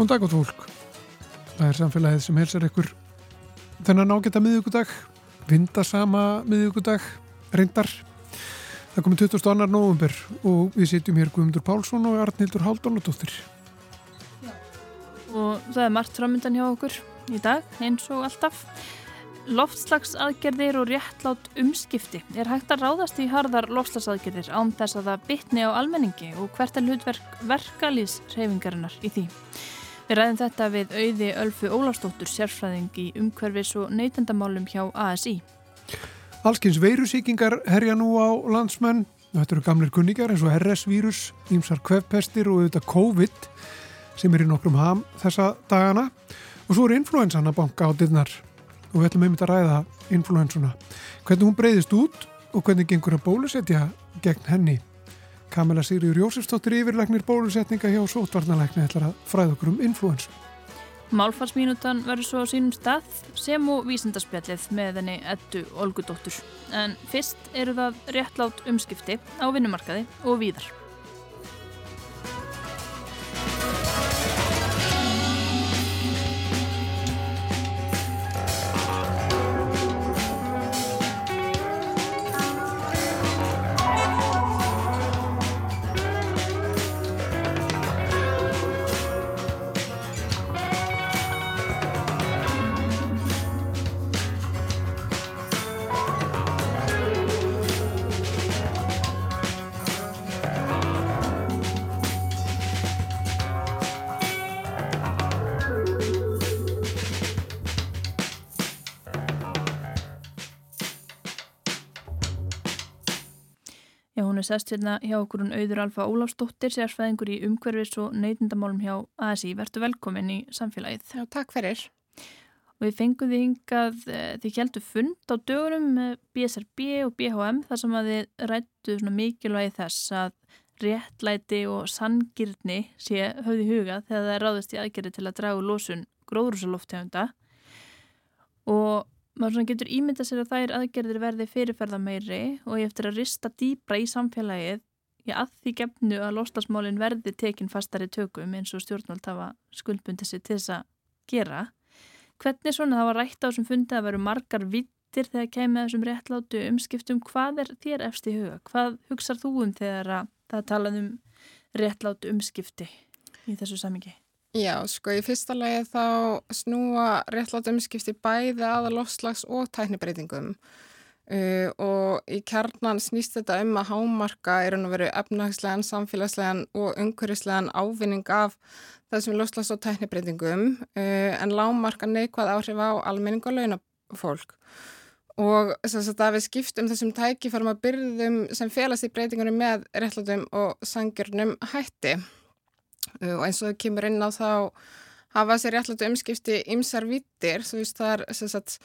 Góðan dag átt fólk. Það er samfélagið sem helsar ykkur þennan ágæta miðugudag, vindasama miðugudag, reyndar. Það komið 22. november og við sitjum hér Guðmundur Pálsson og Arnildur Haldónadóttir. Og það er margt framöndan hjá okkur í dag, eins og alltaf. Loftslagsaðgerðir og réttlátt umskipti er hægt að ráðast í harðar loftslagsaðgerðir án þess að það bytni á almenningi og hvert er hlutverk verkalýsreyfingarinnar í því. Við ræðum þetta við auði Ölfu Ólastóttur, sérfræðing í umhverfis og neytendamálum hjá ASI. Allskins veirusíkingar herja nú á landsmenn. Þetta eru gamlir kunningar eins og RS-vírus, ímsar kvefpestir og auðvitað COVID sem er í nokkrum ham þessa dagana. Og svo er influensan að banka á diðnar og við ætlum einmitt að ræða influensuna. Hvernig hún breyðist út og hvernig gengur að bólusetja gegn henni. Kamila Sigriður Jósefsdóttir yfirlegnir bólusetninga hjá sótvarnalegni ætlar að fræða okkur um influensu. Málfarsmínutan verður svo á sínum stað sem og vísindarspjallið með henni ettu Olgudóttur. En fyrst eru það réttlátt umskipti á vinnumarkaði og víðar. Sest hérna hjá okkur hún auður Alfa Ólafsdóttir, sérfæðingur í umhverfis og neytindamálum hjá ASI. Vertu velkomin í samfélagið. Já, takk fyrir. Og við fengum þið hingað, eh, þið heldur fund á dögurum með BSRB og BHM þar sem að þið rættu svona mikilvægi þess að réttlæti og sangirni sé höfði huga þegar það er ráðist í aðgerði til að dragu losun gróðrúsaloftegunda og maður svona getur ímyndað sér að þær aðgerðir verði fyrirferða meiri og eftir að rista dýbra í samfélagið ég að því gefnu að loslasmálinn verði tekin fastari tökum eins og stjórnvöld hafa skuldbundið sér til þess að gera. Hvernig svona það var rætt á þessum fundi að veru margar vittir þegar kemur þessum réttlátu umskiptum, hvað er þér efst í huga? Hvað hugsað þú um þegar að það talað um réttlátu umskipti í þessu samingi? Já, sko, í fyrsta lagi þá snúa réttlátt umskipti bæði aða lofslags og tæknibreitingum uh, og í kjarnan snýst þetta um að hámarka er hann að veru efnahagslegan, samfélagslegan og umhverfislegan ávinning af þessum lofslags og tæknibreitingum uh, en lámarka neikvæð áhrif á almenning og launafólk. Og þess að við skiptum þessum tækiforma byrðum sem félast í breytingunum með réttlátum og sangjörnum hætti og eins og það kemur inn á þá hafa sér réttlætu umskipti ymsar vittir, þú veist það er sagt,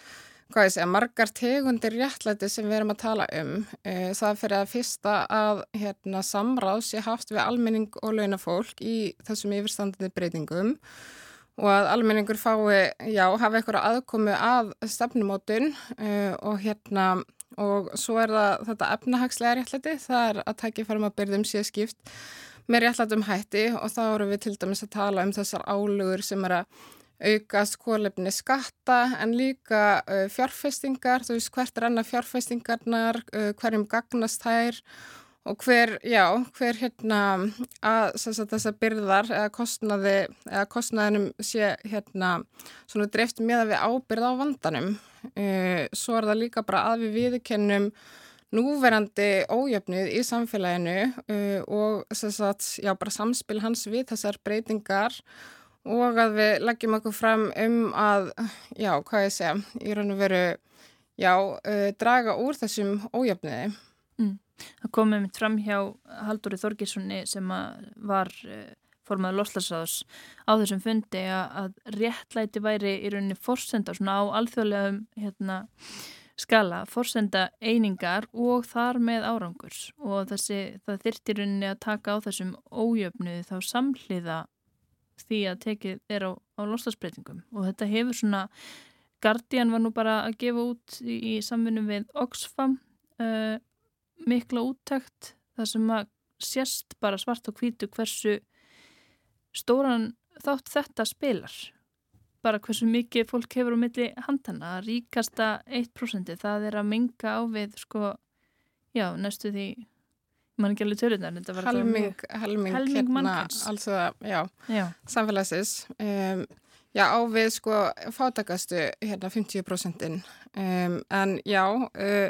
segja, margar tegundir réttlæti sem við erum að tala um. Það fyrir að fyrsta að hérna, samráð sé haft við almenning og launafólk í þessum yfirstandandi breytingum og að almenningur fái, já, hafa eitthvað aðkomi að stefnumótun uh, og hérna og svo er það þetta efnahagslega réttlæti, það er að tækja fram að byrðum sé skipt með réttlætum hætti og þá eru við til dæmis að tala um þessar álugur sem er að auka skólefni skatta en líka uh, fjárfestingar, þú veist hvert er annað fjárfestingarnar, uh, hverjum gagnast þær og hver, já, hver hérna að þess að byrðar eða kostnaði, eða kostnaðinum sé hérna svona dreift með að við ábyrða á vandanum. Uh, svo er það líka bara að við viðkennum núverandi ójöfnuð í samfélaginu uh, og sagt, já, samspil hans við þessar breytingar og að við leggjum okkur fram um að, já, hvað ég segja, í raun og veru, já, uh, draga úr þessum ójöfnuði. Mm. Það komið mitt fram hjá Haldóri Þorgirssoni sem var uh, formaður loslasráðs á þessum fundi að réttlæti væri í rauninni forsenda svona á alþjóðlegum hérna skala, forsenda einingar og þar með árangurs og þessi, það þyrtir rauninni að taka á þessum ójöfnuði þá samhliða því að tekið er á, á lostasbreytingum og þetta hefur svona Guardian var nú bara að gefa út í, í samfunum við Oxfam uh, mikla úttækt þar sem að sérst bara svart og hvítu hversu stóran þátt þetta spilar? Bara hversu mikið fólk hefur á milli handana, ríkasta 1% það er að minga á við sko, já, næstu því mann ekki alveg törunar helming, helming, helming hérna, altså, já, já. samfélagsins. Um, já, á við sko fátakastu hérna 50% um, en já uh,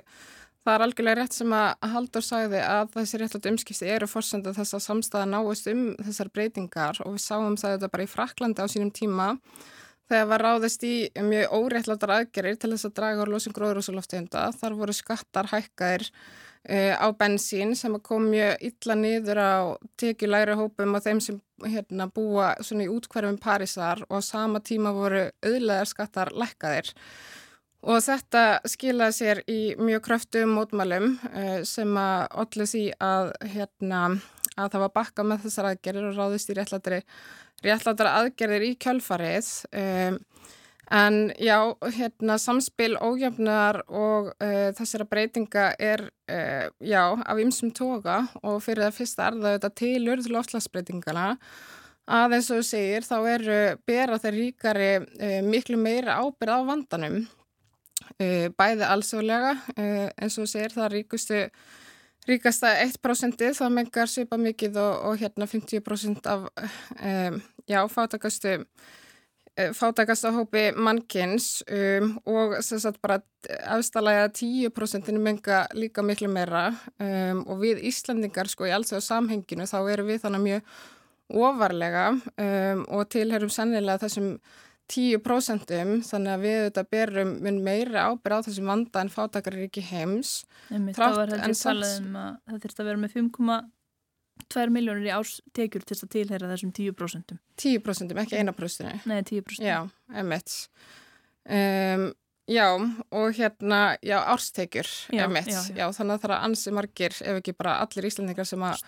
það er algjörlega rétt sem að Haldur sagði að þessi réttlætt umskipti eru fórsenda þess að samstæða náist um þessar breytingar og við sáum það þetta bara í Fraklandi á sínum tíma þegar var ráðist í mjög óréttlættar aðgerir til þess að draga úr losum gróður og svo loftegunda þar voru skattar hækkaðir Uh, á bensín sem kom mjög illa niður á tekjulæri hópum og þeim sem hérna, búa í útkverfum Parísar og á sama tíma voru auðlegar skattar lekkaðir og þetta skilaði sér í mjög kröftum mótmælum uh, sem að allir því að, hérna, að það var bakka með þessar aðgerðir og ráðist í réttlættara aðgerðir í kjölfarið um, En já, hérna samspil ójöfnar og uh, þessara breytinga er, uh, já, af ymsum toga og fyrir það fyrsta er það þetta tilurð loftlagsbreytingana að eins og þú segir þá eru bera þeir ríkari uh, miklu meira ábyrð á vandanum, bæði alsóðlega eins og þú segir það ríkustu, ríkasta 1% það mengar svipa mikið og, og hérna 50% af, já, fátakastu Eh, fátakast á hópi mannkins um, og sagt, bara afstæðlega 10% menga líka miklu meira um, og við Íslandingar sko í alls og samhenginu þá erum við þannig mjög ofarlega um, og tilherum sennilega þessum 10% þannig að við þetta berum meira ábyrð á þessum vanda en fátakar er ekki heims. Heldur talað um að það þurft að vera með 5,5 2 miljónir í ástekjur til að tilheyra þessum 10%. 10% ekki 1%? Nei, 10%. Já, emitt. Um, já, og hérna, já, árstekjur, emitt. Já, já. já, þannig að það er ansi margir, ef ekki bara allir íslendingar sem að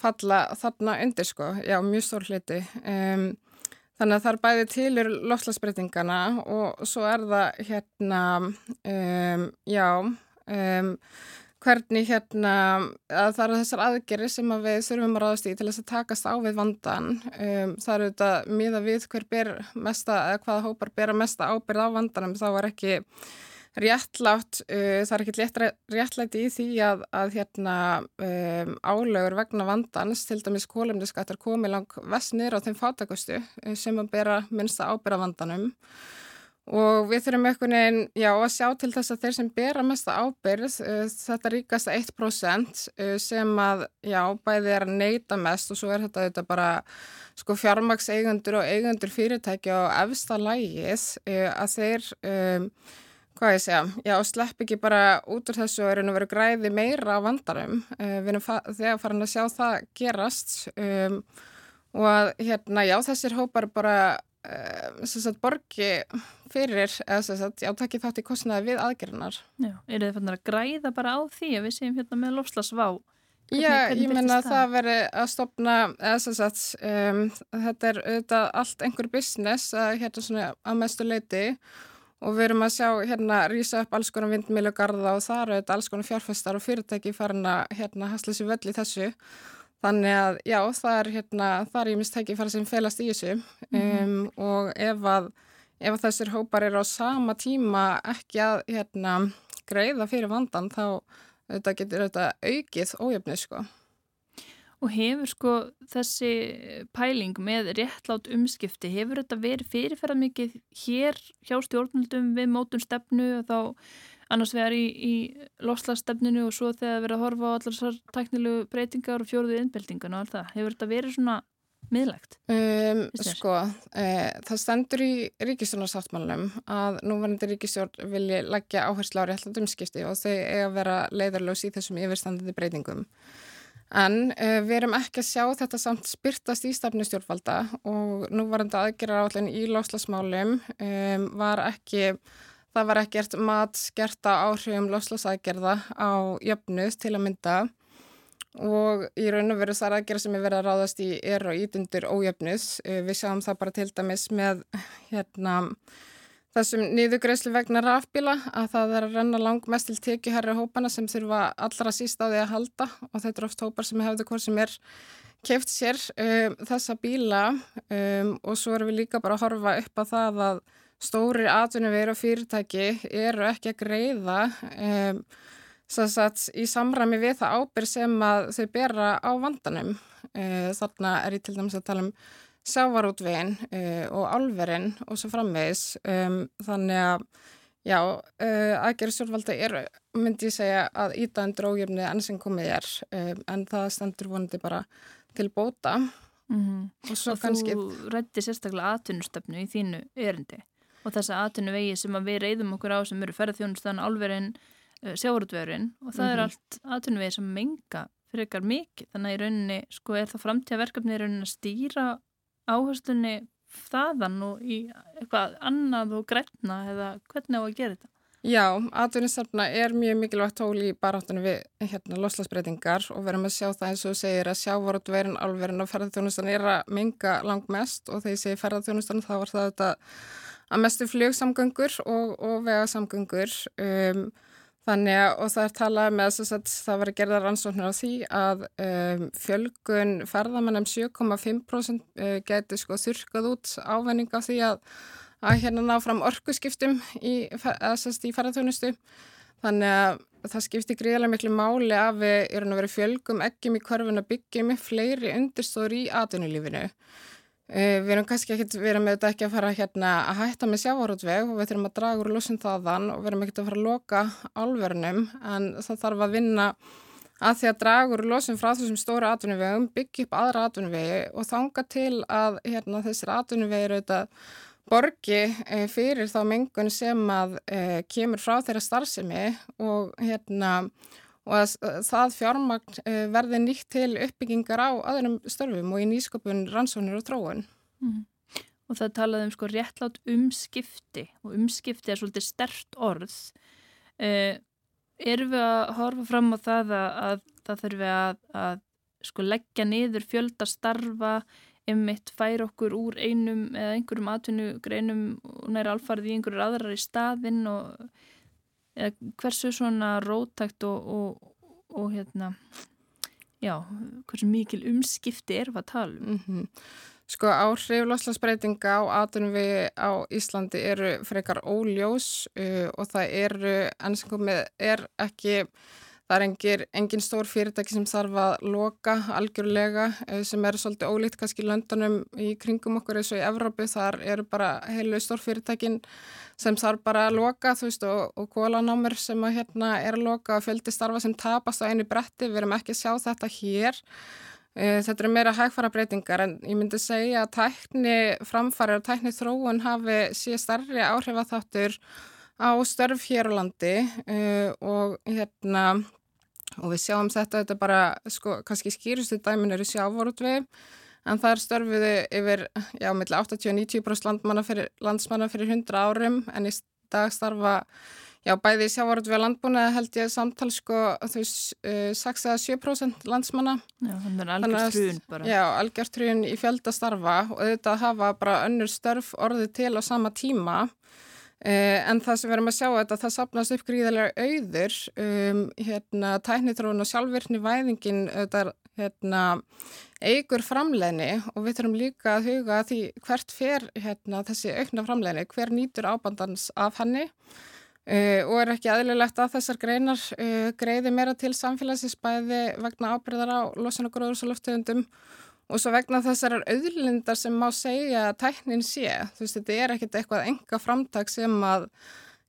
falla þarna undir, sko. Já, mjög stór hluti. Um, þannig að það er bæði tilur lofslagsbreytingana og svo er það hérna, um, já, um, hvernig hérna að það eru þessar aðgerri sem að við þurfum að ráðast í til þess að takast á við vandan um, það eru þetta miða við hver ber mesta, eða hvaða hópar bera mesta ábyrð á vandanum, þá er ekki réttlátt, uh, það er ekki létt, réttlæti í því að, að hérna um, álögur vegna vandans, til dæmis kólumdiskattar komi lang vestnir á þeim fátakustu uh, sem að bera minnsta ábyrð á vandanum Og við þurfum einhvern veginn, já, að sjá til þess að þeir sem bera mesta ábyrð, uh, þetta ríkasta 1% uh, sem að, já, bæði er að neyta mest og svo er þetta, þetta bara, sko, fjármakseigundur og eigundur fyrirtæki á efsta lægið uh, að þeir, um, hvað ég segja, já, slepp ekki bara út úr þessu og er að vera græði meira á vandarum. Við erum þegar farin að sjá það gerast um, og að, hérna, já, þessir hópar bara Eh, sagt, borgi fyrir eða já, takki þátt í kostnaði við aðgerðnar Já, er þið fannar að græða bara á því að við séum hérna með lofslagsvá hvernig, Já, hvernig ég menna að það? veri að stopna eða sagt, um, þetta er auðvitað allt einhver business að hérna svona að mestu leiti og við erum að sjá hérna rýsa upp alls konar vindmilugarða og það eru auðvitað alls konar fjárfestar og fyrirtæki farin að hérna hasla sér völl í þessu Þannig að já, það er hérna, það er ég mistækið fara sem felast í þessu um, mm. og ef að, ef að þessir hópar eru á sama tíma ekki að hérna greiða fyrir vandan þá þetta getur þetta aukið ójöfnið sko. Og hefur sko þessi pæling með réttlátt umskipti, hefur þetta verið fyrirferðar mikið hér hjá stjórnaldum við mótun stefnu og þá annars vegar í, í lofslagstefninu og svo þegar verið að horfa á allar þessar tæknilegu breytingar og fjóruðu innbyltingun og allt það. Hefur þetta verið svona miðlegt? Um, sko, e, það stendur í ríkistjórnarsáttmálunum að núverandi ríkistjórn vilji leggja áherslu á réttat umskipti og þau eiga að vera leiðarlaus í þessum yfirstandandi breytingum. En uh, við erum ekki að sjá þetta samt spyrtast í stafnustjórnvalda og núvarandi aðgerra áallin í lofslagsmálum um, var ekki Það var ekkert mat skert á áhrifum loslasækjerða á jöfnuð til að mynda. Og í raun og veru þar aðgerða sem er verið að ráðast í er og ítundur ójöfnuð. Eh, við sjáum það bara til dæmis með hérna, þessum niðugreislu vegna rafbíla að það er að renna langmest til tekjuherri hópana sem þurfa allra síst á því að halda. Og þetta er oft hópar sem hefðu hvort sem er keft sér um, þessa bíla. Um, og svo erum við líka bara að horfa upp á það að stóri atvinnuvegur og fyrirtæki eru ekki að greiða um, sagt, í samræmi við það ábyrg sem þau bera á vandanum. Uh, þarna er ég til dæmis að tala um sjávarútvegin uh, og alverinn og svo framvegis. Um, þannig að já, uh, aðgerð stjórnvalda er, myndi ég segja, að íta undir ójöfni enn sem komið er um, en það stendur vonandi bara til bóta. Mm -hmm. Og, og kannski... þú rætti sérstaklega atvinnustöfnu í þínu erindi og þessa atvinnuvegi sem við reyðum okkur á sem eru ferðarþjónustan, alverinn, uh, sjáurútvegurinn og það mm -hmm. er mhm. allt atvinnuvegi sem menga fyrir ykkar mikið. Þannig að í rauninni, sko, er það framtíðaverkefni í rauninni að stýra áherslunni þaðan og í eitthvað annað og græna eða hvernig á að gera þetta? Já, atvinnistefna er mjög mikilvægt tól í baráttunum við hérna, loslasbreytingar og verðum að sjá það eins og segir að sjávarútverin, alverin og ferðarþjónustan er að minga langt mest og þegar ég segi ferðarþjónustan þá var það þetta að mestu fljóksamgöngur og, og vegasamgöngur um, Þannig að, og það er talað með þess að það var að gerða rannsóknir á því að um, fjölgun ferðamann um 7,5% uh, geti sko þurkað út ávenning af því að, að hérna ná fram orkuskiptum í, í ferðarþjónustu. Þannig að það skiptir gríðilega miklu máli að við erum að vera fjölgum ekkjum í korfin að byggja með fleiri undirstóður í atvinnulífinu. Uh, við erum kannski ekkert, við erum auðvitað ekki að fara hérna að hætta með sjávarútveg og við þurfum að draga úr lúsin þaðan og við erum ekkert að fara að loka álverðnum en það þarf að vinna að því að draga úr lúsin frá þessum stóra atvinnuvegum, byggja upp aðra atvinnuvegi og þanga til að hérna, þessir atvinnuvegi eru auðvitað borgi uh, fyrir þá mengun sem að uh, kemur frá þeirra starfsemi og hérna og að það fjármagn eh, verði nýtt til uppbyggingar á aðerum störfum og í nýsköpun, rannsónir og tróun. Mm. Og það talaði um sko réttlátt umskipti og umskipti er svolítið stert orð. Eh, erum við að horfa fram á það að, að það þurfum við að, að sko leggja niður fjölda starfa um mitt fær okkur úr einum eða einhverjum atvinnugreinum og næri alfarði í einhverjur aðrar í staðinn og eða hversu svona rótækt og, og, og hérna já, hversu mikil umskipti er það að tala um? Mm -hmm. Sko áhrif loslasbreytinga á aðunum við á Íslandi eru frekar óljós uh, og það eru, ennskum með, er ekki Það er engin, engin stór fyrirtæki sem þarf að loka algjörlega eh, sem eru svolítið ólíkt kannski löndunum í kringum okkur eins og í Evrópu þar eru bara heilu stór fyrirtækin sem þarf bara að loka veist og, og kólanámur sem að hérna er að loka og fjöldi starfa sem tapast á einu bretti, við erum ekki að sjá þetta hér. Eh, þetta eru meira hægfara breytingar en ég myndi segja að tækni framfæri og tækni þróun hafi síðan starri áhrif að þáttur á störf hér á landi uh, og hérna og við sjáum þetta, þetta bara sko, kannski skýrustu dæmin eru sjávorútvið en það er störfiðu yfir já, millir 80-90% landsmanna fyrir 100 árum en í dag starfa já, bæði sjávorútvið landbúna held ég samtal sko þau uh, 6-7% landsmanna. Já, þannig er algjört trún bara. Já, algjört trún í fjölda starfa og þetta hafa bara önnur störf orðið til á sama tíma. Uh, en það sem við erum að sjá þetta, það sapnast upp gríðarlega auður, um, hérna, tæknitróun og sjálfvirkni væðingin auðvitað, hérna, eigur framleginni og við þurfum líka að huga því hvert fer hérna, þessi aukna framleginni, hver nýtur ábandans af henni. Uh, og er ekki aðlilegt að þessar greinar uh, greiði meira til samfélagsins bæði vegna ábyrðar á losun og gróðurs og Og svo vegna þessar auðlindar sem má segja að tæknin sé, þú veist, þetta er ekkert eitthvað enga framtak sem að,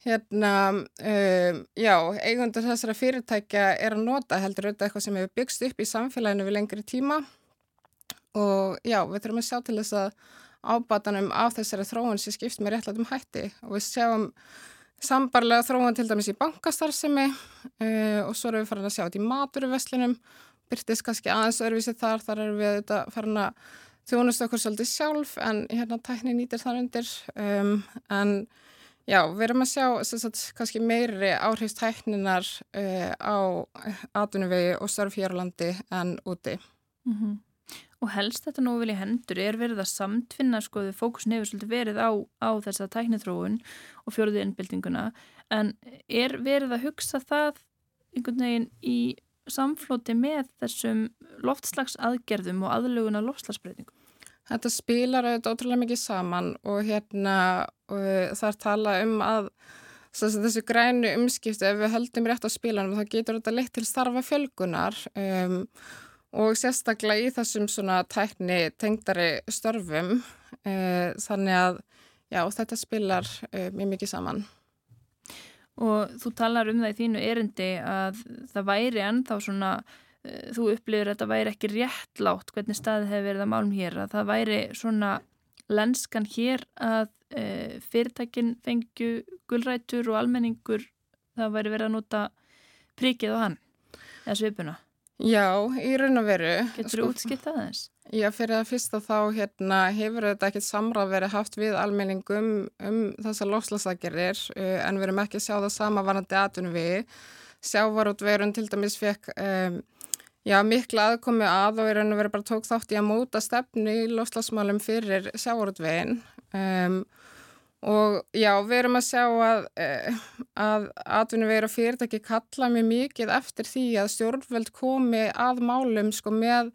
hérna, um, já, eigundur þessara fyrirtækja er að nota heldur auðvitað eitthvað sem hefur byggst upp í samfélaginu við lengri tíma. Og já, við þurfum að sjá til þess að ábatanum af þessari þróun sem skipt með réttlætum hætti. Og við sjáum sambarlega þróun til dæmis í bankastarfsemi uh, og svo erum við farin að sjá þetta í maturuveslinum byrtist kannski aðeins öðruvísi þar, þar erum við þetta farin að þjónast okkur svolítið sjálf en hérna tækni nýtir þar undir um, en já, við erum að sjá sagt, kannski meiri áhrifstækninar uh, á atvinnuvegi og störf hér á landi en úti. Mm -hmm. Og helst þetta nú vilja hendur er verið að samtfinna sko því fókusin hefur svolítið verið á, á þessa tæknithróun og fjóruði innbyltinguna en er verið að hugsa það einhvern veginn í samflóti með þessum loftslags aðgerðum og aðluguna loftslagsbreytingum? Þetta spilar auðvitað ótrúlega mikið saman og hérna og það er tala um að þessu grænu umskiptu ef við höldum rétt á spilanum þá getur þetta leitt til starfa fjölgunar um, og sérstaklega í þessum svona tækni tengdari störfum uh, þannig að já, þetta spilar uh, mjög mikið saman. Og þú talar um það í þínu erindi að það væri ennþá svona uh, þú upplifir að þetta væri ekki réttlátt hvernig staðið hefur verið að málum hér að það væri svona lenskan hér að e, fyrirtækin fengju gullrætur og almenningur það væri verið að nota príkið á hann eða svipuna Já, í raun og veru Getur þú sko, útskilt það eins? Já, fyrir að fyrsta þá hérna, hefur þetta ekkit samráð verið haft við almenningum um þessa lofslagsakgerir uh, en við erum ekki að sjá það sama varandi aðun við sjávarútverun til dæmis fekk um, Já, mikla aðkomi að og í raun og veru bara tók þátt í að móta stefnu í loslasmálum fyrir sjáuröldveginn um, og já, við erum að sjá að, uh, að atvinni veru fyrirtæki kalla mjög mikið eftir því að stjórnveld komi að málum sko með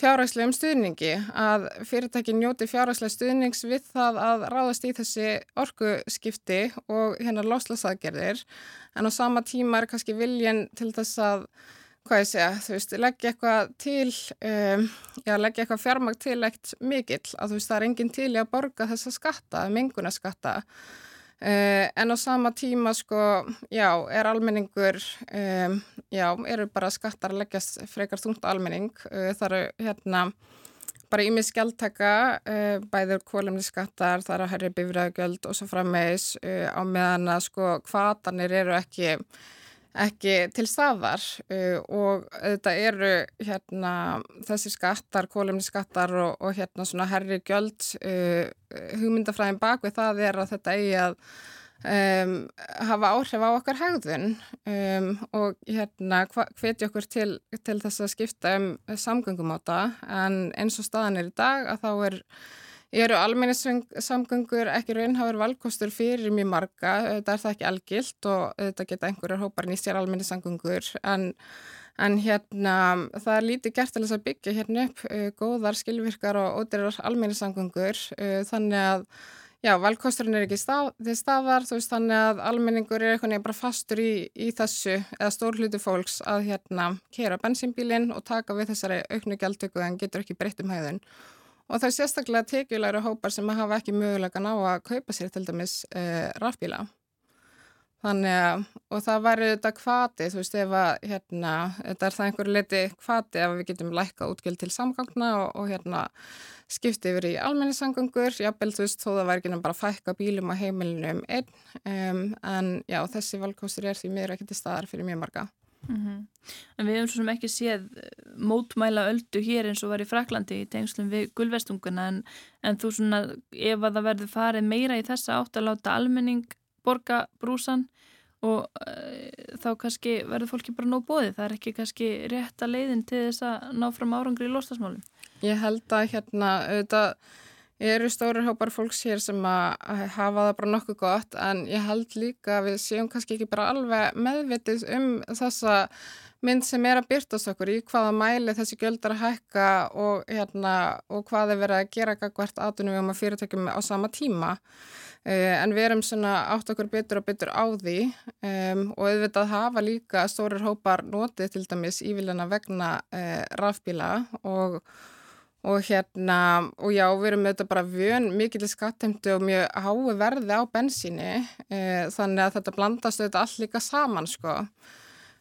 fjárhagslegum stuðningi, að fyrirtæki njóti fjárhagslega stuðnings við það að ráðast í þessi orkuskipti og hérna loslasaðgerðir en á sama tíma er kannski viljen til þess að hvað ég segja, þú veist, leggja eitthvað til, um, já, leggja eitthvað fjármagt til eitt mikill, að þú veist, það er enginn til í að borga þessa skatta, menguna skatta, uh, en á sama tíma, sko, já, er almenningur, um, já, eru bara skattar að leggjast frekar þungt almenning, uh, það eru, hérna, bara ímið skjáltaka, uh, bæður kólumni skattar, það eru að herri bifræðugjöld og svo frammeðis á meðan að, sko, hvaðanir eru ekki, ekki til staðar uh, og þetta eru hérna þessi skattar, kólumni skattar og, og hérna svona herri gjöld uh, hugmyndafræðin bak við það er að þetta eigi að um, hafa áhrif á okkar hegðun um, og hérna hveti okkur til, til þess að skipta um samgöngum á það en eins og staðan er í dag að þá er eru almenningssamgöngur ekki raunhafur valkostur fyrir mjög marga, þetta er það ekki algilt og þetta geta einhverjar hópar nýst sér almenningssamgöngur. En, en hérna það er lítið gert til þess að byggja hérna upp uh, góðar, skilvirkar og ódýrar almenningssamgöngur. Uh, þannig að já, valkosturinn er ekki stað, til staðar þú veist þannig að almenningur er eitthvað bara fastur í, í þessu eða stór hluti fólks að hérna kera bensinbílinn og taka við þessari auknu gjaldtöku en getur ekki breytt um hæðun og það er sérstaklega tekjulegra hópar sem hafa ekki mögulega ná að kaupa sér til dæmis uh, rafbíla. Þannig að og það væri þetta kvati þú veist ef að hérna þetta er það einhverju liti kvati ef við getum lækka útgjöld til samgangna og, og hérna skipti yfir í almenningssamgangur jábel þú veist þó það væri ekki bara fækka bílum á heimilinu um einn um, en já þessi valkostur er því mér ekki til staðar fyrir mjög marga Mm -hmm. En við hefum svo sem ekki séð eh, mótmæla öldu hér eins og var í Fraklandi í tengslum við gulvestunguna en, en þú svona ef að það verður farið meira í þessa átt að láta almenning borga brúsan og uh, þá kannski verður fólki bara nóg bóðið. Það er ekki kannski rétt að leiðin til þess að ná fram árangri í lostasmálum. Ég held að hérna auðvitað eru stórir hópar fólks hér sem að hafa það bara nokkuð gott en ég held líka að við séum kannski ekki bara alveg meðvitið um þessa mynd sem er að byrtast okkur í hvaða mæli þessi göldar að hækka og, hérna, og hvað er verið að gera hvert aðunum um að fyrirtökjum á sama tíma. Uh, en við erum svona átt okkur byttur og byttur á því. Um, og auðvitað hafa líka stórir hópar notið til dæmis ívilina vegna uh, rafbíla og og hérna, og já, við erum auðvitað bara vön mikill skattheimtu og mjög hái verði á bensíni e, þannig að þetta blandast auðvitað allt líka saman, sko.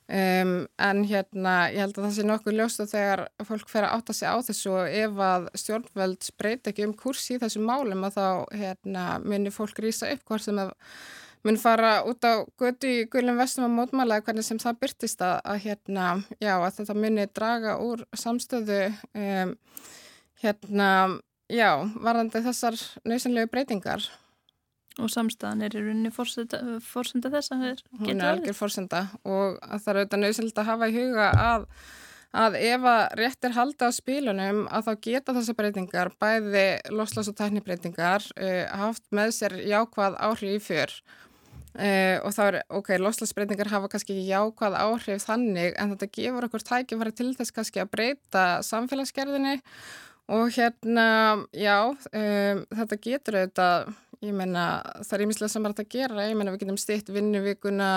Um, en hérna, ég held að það sé nokkuð ljóst að þegar fólk fer að átta sig á þessu og ef að stjórnveld spreyti ekki um kurs í þessu málum að þá, hérna, mynir fólk rýsa upp hvort sem að mun fara út á götu í gullum vestum að mótmála hvernig sem það byrtist að, að hérna, já, að þetta muni draga úr samstöðu um Hérna, já, varðandi þessar nöysanlegu breytingar. Og samstæðan er í rauninni fórsenda þess að það er? Hún er algjör fórsenda og það er auðvitað nöysanlegt að hafa í huga að, að ef að rétt er halda á spílunum að þá geta þessar breytingar, bæði loslas- og tæknibreitingar, uh, haft með sér jákvæð áhrif í fyrr. Uh, og þá er, ok, loslasbreytingar hafa kannski jákvæð áhrif þannig en þetta gefur okkur tækifæri til þess kannski að breyta samfélagsgerðinni og hérna, já, um, þetta getur auðvitað, ég menna, það er ímislega þetta að gera, ég menna við getum stitt vinnuvíkuna,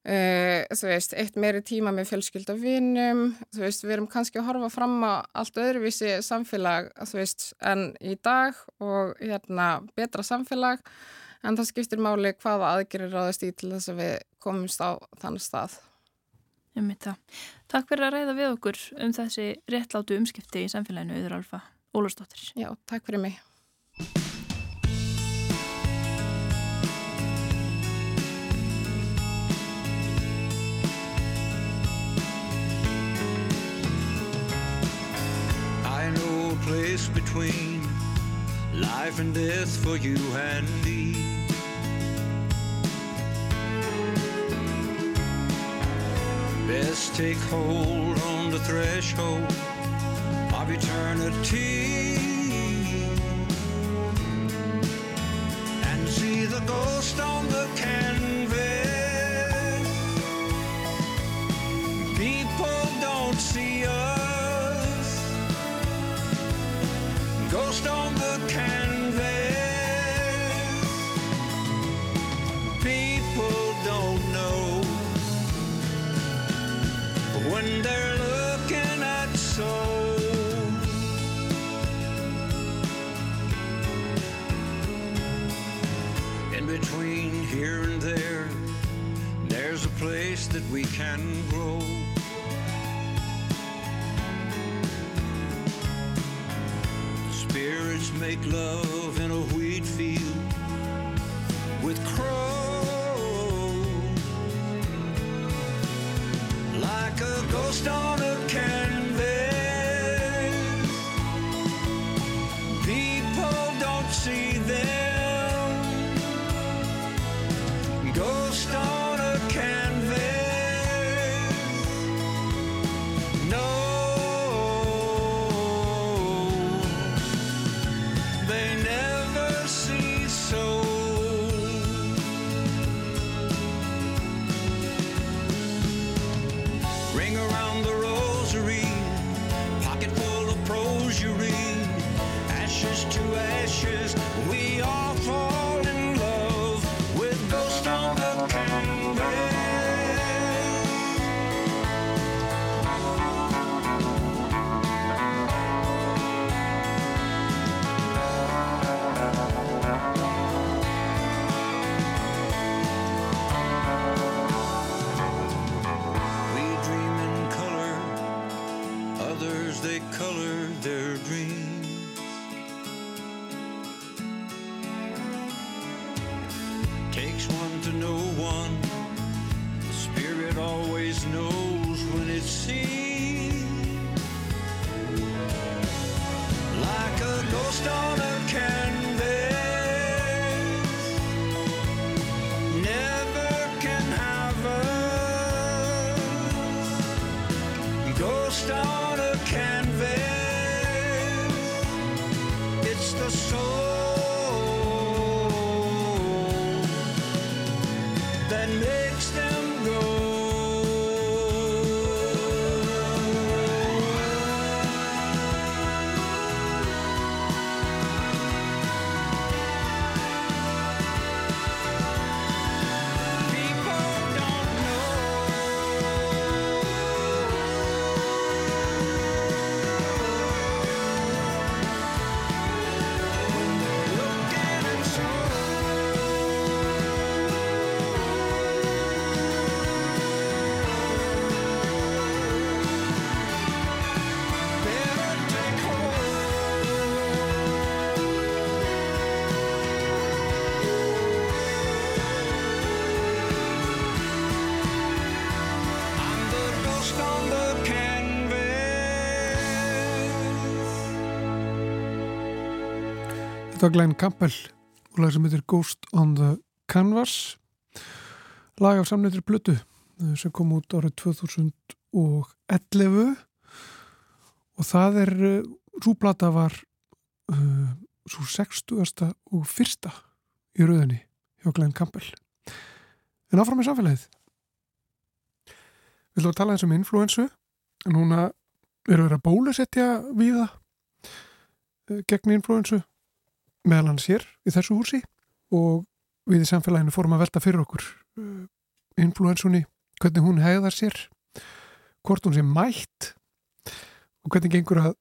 Uh, þú veist, eitt meiri tíma með fjölskylda vinnum, þú veist, við erum kannski að horfa fram á allt öðruvísi samfélag, þú veist, en í dag og hérna betra samfélag, en það skiptir máli hvaða aðgerir ráðast í til þess að við komumst á þannig stað. Myndi það. Takk fyrir að ræða við okkur um þessi réttlátu umskipti í samfélaginu, Yður Alfa Ólastóttir. Já, takk fyrir mig. place between life and death for you and me. Best take hold on the threshold of eternity and see the ghost on the canvas. People don't see us place that we can grow. Spirits make love Var Glenn Campbell og lag sem heitir Ghost on the Canvas. Lag af samnættri blötu eh, sem kom út árið 2011 og það er uh, rúplata var uh, svo 60. og fyrsta í rauðinni hjá Glenn Campbell. En áfram með samfélagið. Við ætlum að tala eins um influensu en núna eru verið að bólusetja viða uh, gegn influensu meðal hans hér í þessu húsi og við í samfélaginu fórum að velta fyrir okkur uh, influensunni, hvernig hún hegðar sér hvort hún sé mætt og hvernig gengur að,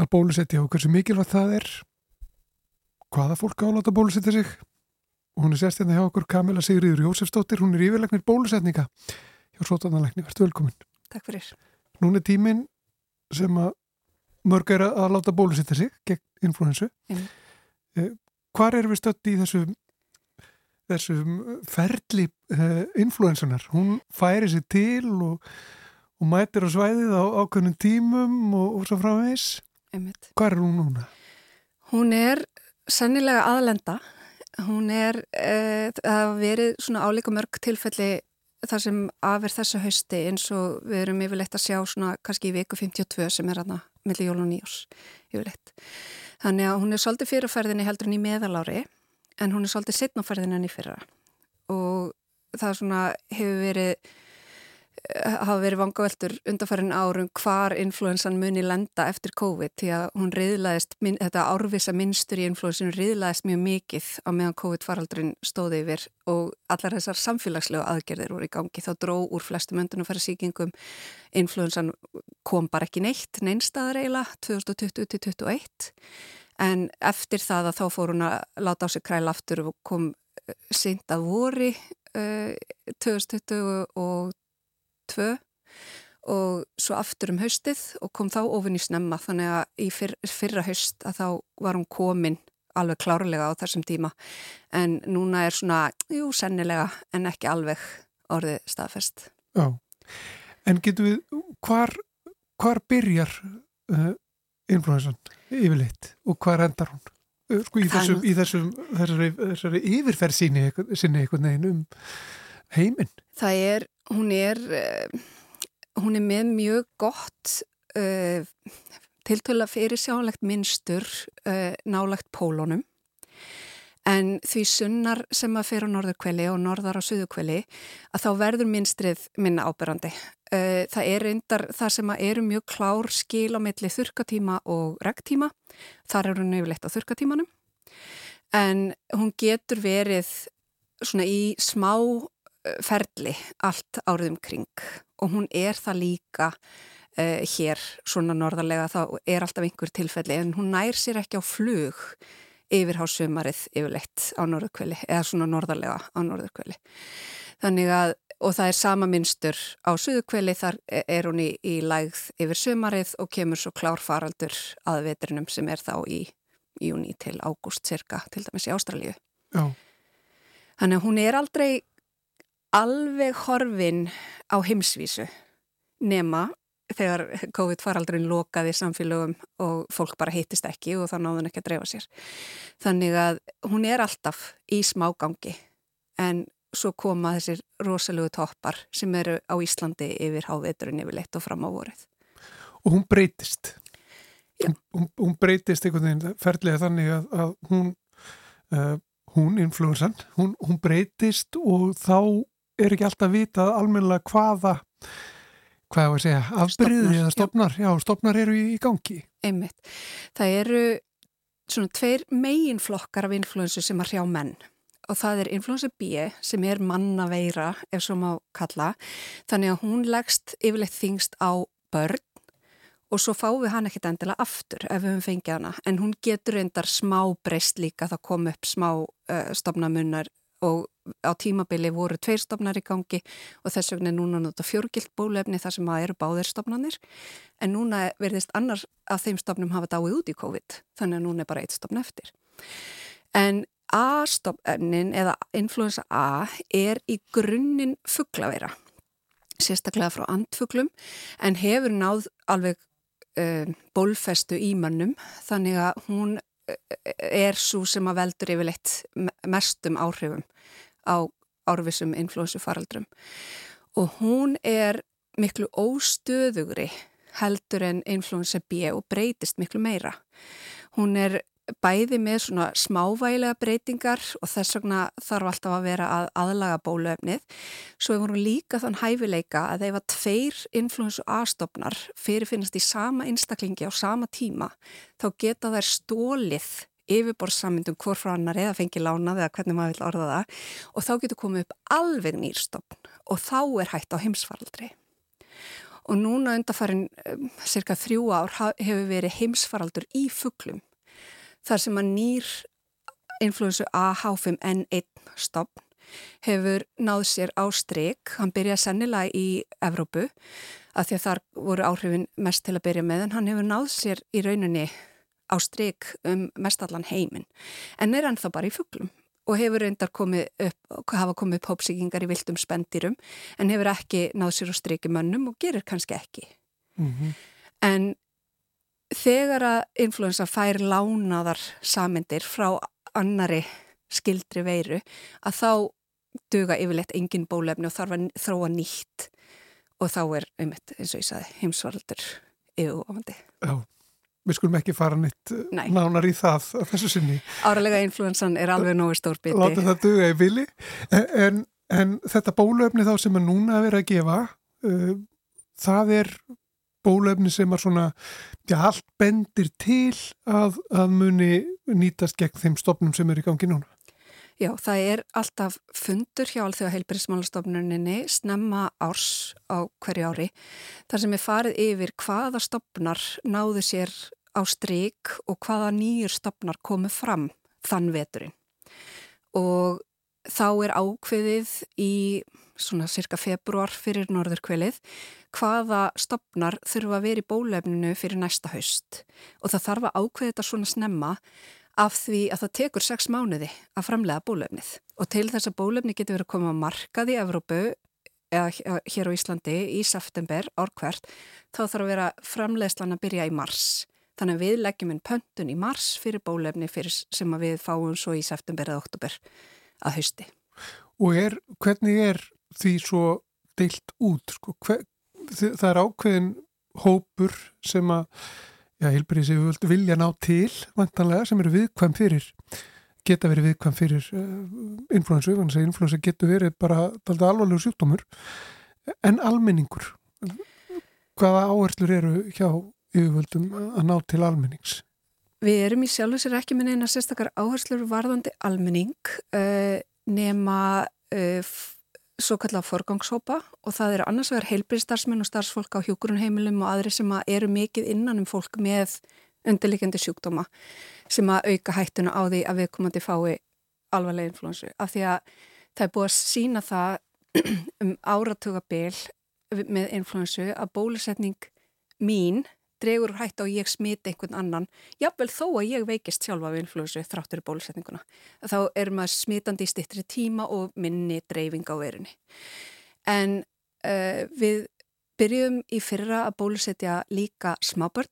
að bólusetja og hversu mikilvægt það er hvaða fólk áláta að bólusetja sig og hún er sérstæðan hjá okkur Kamila Sigriður Jósefsdóttir, hún er yfirleiknir bólusetninga hjá Sótananleikni, verðstu velkomin Takk fyrir. Nún er tíminn sem að mörg er að láta bólusetja sig gegn influensu Einmitt. Eh, Hvar erum við stödd í þessu þessum ferli uh, influensunar? Hún færi sér til og, og mætir á svæðið á ákveðnum tímum og, og svo framvegs Einmitt. Hvað er hún núna? Hún er sennilega aðlenda. Hún er, uh, það hafa verið svona álíka mörg tilfelli þar sem af er þessu hausti eins og við erum yfirleitt að sjá svona kannski í viku 52 sem er aðna millir jól og nýjós yfirleitt. Þannig að hún er svolítið fyrirferðinni heldur en í meðalári en hún er svolítið setnaferðinni en í fyrra. Og það svona hefur verið hafa verið vangaveltur undarfærin árum hvar influensan muni lenda eftir COVID því að hún riðlaðist, þetta árvisa minnstur í influensinu riðlaðist mjög mikið á meðan COVID-faraldurinn stóði yfir og allar þessar samfélagslegu aðgerðir voru í gangi. Þá dró úr flestum öndunumfæra síkingum influensan kom bara ekki neitt, neinstaðar eiginlega 2020-2021 en eftir það að þá fór hún að láta á sig kræla aftur og kom sint að vori uh, 2020 og tvö og svo aftur um haustið og kom þá ofin í snemma þannig að í fyrr, fyrra haust að þá var hún komin alveg klárlega á þessum tíma en núna er svona, jú, sennilega en ekki alveg orðið staðfest. Já, en getur við, hvar, hvar byrjar uh, influensan yfirleitt og hvar endar hún? Uh, sko í þessum, í þessum þessari, þessari yfirferð síni, sinni einhvern veginn um heiminn? Það er, hún er, uh, hún er með mjög gott uh, tiltöla fyrir sjálegt minnstur uh, nálagt pólunum en því sunnar sem að fyrir á norðurkveli og norðar á suðurkveli að þá verður minnstrið minna áberandi. Það er reyndar það sem að eru mjög klár skil á milli þurkatíma og regtíma. Þar eru yfirleitt á þurkatímanum en hún getur verið svona í smá ferli allt árið um kring. Og hún er það líka uh, hér svona norðarlega þá er alltaf einhver tilfelli en hún nær sér ekki á flug yfir hásumarið yfirleitt á norðurkveli eða svona norðarlega á norðurkveli þannig að og það er sama minnstur á suðurkveli þar er hún í, í lægð yfir sumarið og kemur svo klár faraldur að vetrinum sem er þá í júni til ágúst cirka til dæmis í Ástralju Já. þannig að hún er aldrei alveg horfin á heimsvísu nema þegar COVID-faraldurinn lokaði samfélögum og fólk bara hittist ekki og þá náðun ekki að dreifa sér. Þannig að hún er alltaf í smágangi en svo koma þessir rosalögu toppar sem eru á Íslandi yfir háveturinn yfir leitt og fram á vorið. Og hún breytist. Hún, hún breytist einhvern veginn ferðlega þannig að, að hún, uh, hún, influensan, hún, hún breytist og þá er ekki alltaf vitað almennilega hvaða hvað er að segja, afbyrðið eða stopnar já, stopnar eru í, gangi. Einmitt. Það eru svona tveir meginflokkar af influensu sem að hrjá menn. Og það er influensu B sem er mannaveira ef svo má kalla. Þannig að hún leggst yfirleitt þingst á börn og svo fáum við hann ekkit endilega aftur ef við höfum fengið hana. En hún getur reyndar smá breyst líka það kom upp smá uh, stopnamunnar og á tímabili voru tveir stopnar í gangi og þess vegna er núna nota fjörgilt bólefni þar sem að eru báðir stopnarnir en núna verðist annars að þeim stopnum hafa dáið út í COVID þannig að núna er bara eitt stopn eftir. En A-stopnin eða influensa A er í grunninn fugglaveira, sérstaklega frá andfuglum en hefur náð alveg uh, bólfestu í mannum þannig að hún er svo sem að veldur yfirleitt mestum áhrifum á árvisum influensu faraldrum og hún er miklu óstöðugri heldur en influensa B og breytist miklu meira. Hún er bæði með svona smávægilega breytingar og þess vegna þarf alltaf að vera að aðlaga bólöfnið. Svo hefur hún líka þann hæfileika að ef að tveir influensu A-stofnar fyrirfinnast í sama einstaklingi á sama tíma þá geta þær stólið yfirborðsamindum hvort frá annar eða fengi lánað eða hvernig maður vil orða það og þá getur komið upp alveg nýrstofn og þá er hægt á heimsfaraldri. Og núna undarfærin um, cirka þrjú ár hefur verið heimsfaraldur í fugglum þar sem að nýr influensu A-H5N1 stopn hefur náð sér á streik, hann byrjaði sennilega í Evrópu að því að þar voru áhrifin mest til að byrja með en hann hefur náð sér í rauninni á streik um mestallan heiminn en er ennþá bara í fugglum og hefur reyndar komið upp, hafa komið upp hópsíkingar í viltum spendirum en hefur ekki náð sér á streiki mönnum og gerir kannski ekki. Mm -hmm. En þegar að influensa fær lánaðar samindir frá annari skildri veiru að þá duga yfirleitt engin bólefni og þarf að þróa nýtt og þá er, einmitt, eins og ég saði, heimsvaraldur yfirvofandi. Já. Við skulum ekki fara nýtt Nei. nánar í það þessu sinni. Áralega influensan er alveg nógu stór biti. Láta það duga í vili. En, en, en þetta bólöfni þá sem er núna að vera að gefa, uh, það er bólöfni sem er svona, já, allt bendir til að, að muni nýtast gegn þeim stopnum sem er í gangi núna. Já, það er alltaf fundur hjá Alþjóða heilbyrðismálastofnuninni snemma árs á hverju ári þar sem er farið yfir hvaða stopnar náðu sér á stryk og hvaða nýjur stopnar komu fram þann veturinn. Og þá er ákveðið í svona cirka februar fyrir norðurkvelið hvaða stopnar þurfa að vera í bólefninu fyrir næsta haust og það þarf að ákveða þetta svona snemma af því að það tekur sex mánuði að framlega bólefnið og til þess að bólefni getur verið að koma að markað í Evrópu eða hér á Íslandi í september árkvært þá þarf að vera framlegslan að byrja í mars þannig að við leggjum einn pöntun í mars fyrir bólefni fyrir sem við fáum svo í september eða oktober að hausti. Og er, hvernig er því svo deilt út? Sko? Hver, það er ákveðin hópur sem að já, heilbyrðis yfirvöld vilja ná til vantanlega sem eru viðkvæm fyrir geta verið viðkvæm fyrir uh, influensu, þannig að influensa getur verið bara alvarlegu sjúkdómur en almenningur hvaða áherslur eru hjá yfirvöldum að ná til almennings? Við erum í sjálf og sér ekki með neina sérstakar áherslur varðandi almenning uh, nema uh, svo kallar forgangshópa og það eru annars vegar heilbyrðstarfsmenn og starfsfólk á hjókurunheimilum og aðri sem að eru mikið innan um fólk með undirlikjandi sjúkdóma sem að auka hættuna á því að við komandi fái alvarlega influensu af því að það er búið að sína það um áratugabil með influensu að bólusetning mín dregur hætt á ég smiti einhvern annan jável þó að ég veikist sjálfa við influensu þráttur í bólusetninguna. Þá er maður smitandi í stittri tíma og minni dreifing á verunni en uh, við byrjum í fyrra að bólusetja líka smábörn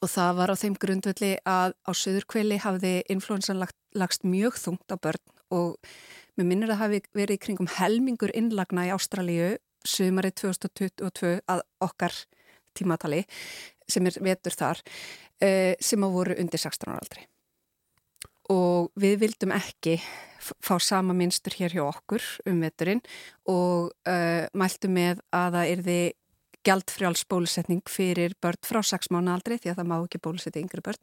og það var á þeim grundvelli að á söðurkveli hafði influensan lagt, lagst mjög þungt á börn og mér minnir að hafi verið kringum helmingur innlagna í Ástralíu sömarið 2022 að okkar tímatali sem er vetur þar uh, sem að voru undir 16 ára aldri. Og við vildum ekki fá sama minnstur hér hjá okkur um veturinn og uh, mæltum með að það erði gjaldfrjáls bólusetning fyrir börn frá 6 mánu aldri því að það má ekki bólusetja yngri börn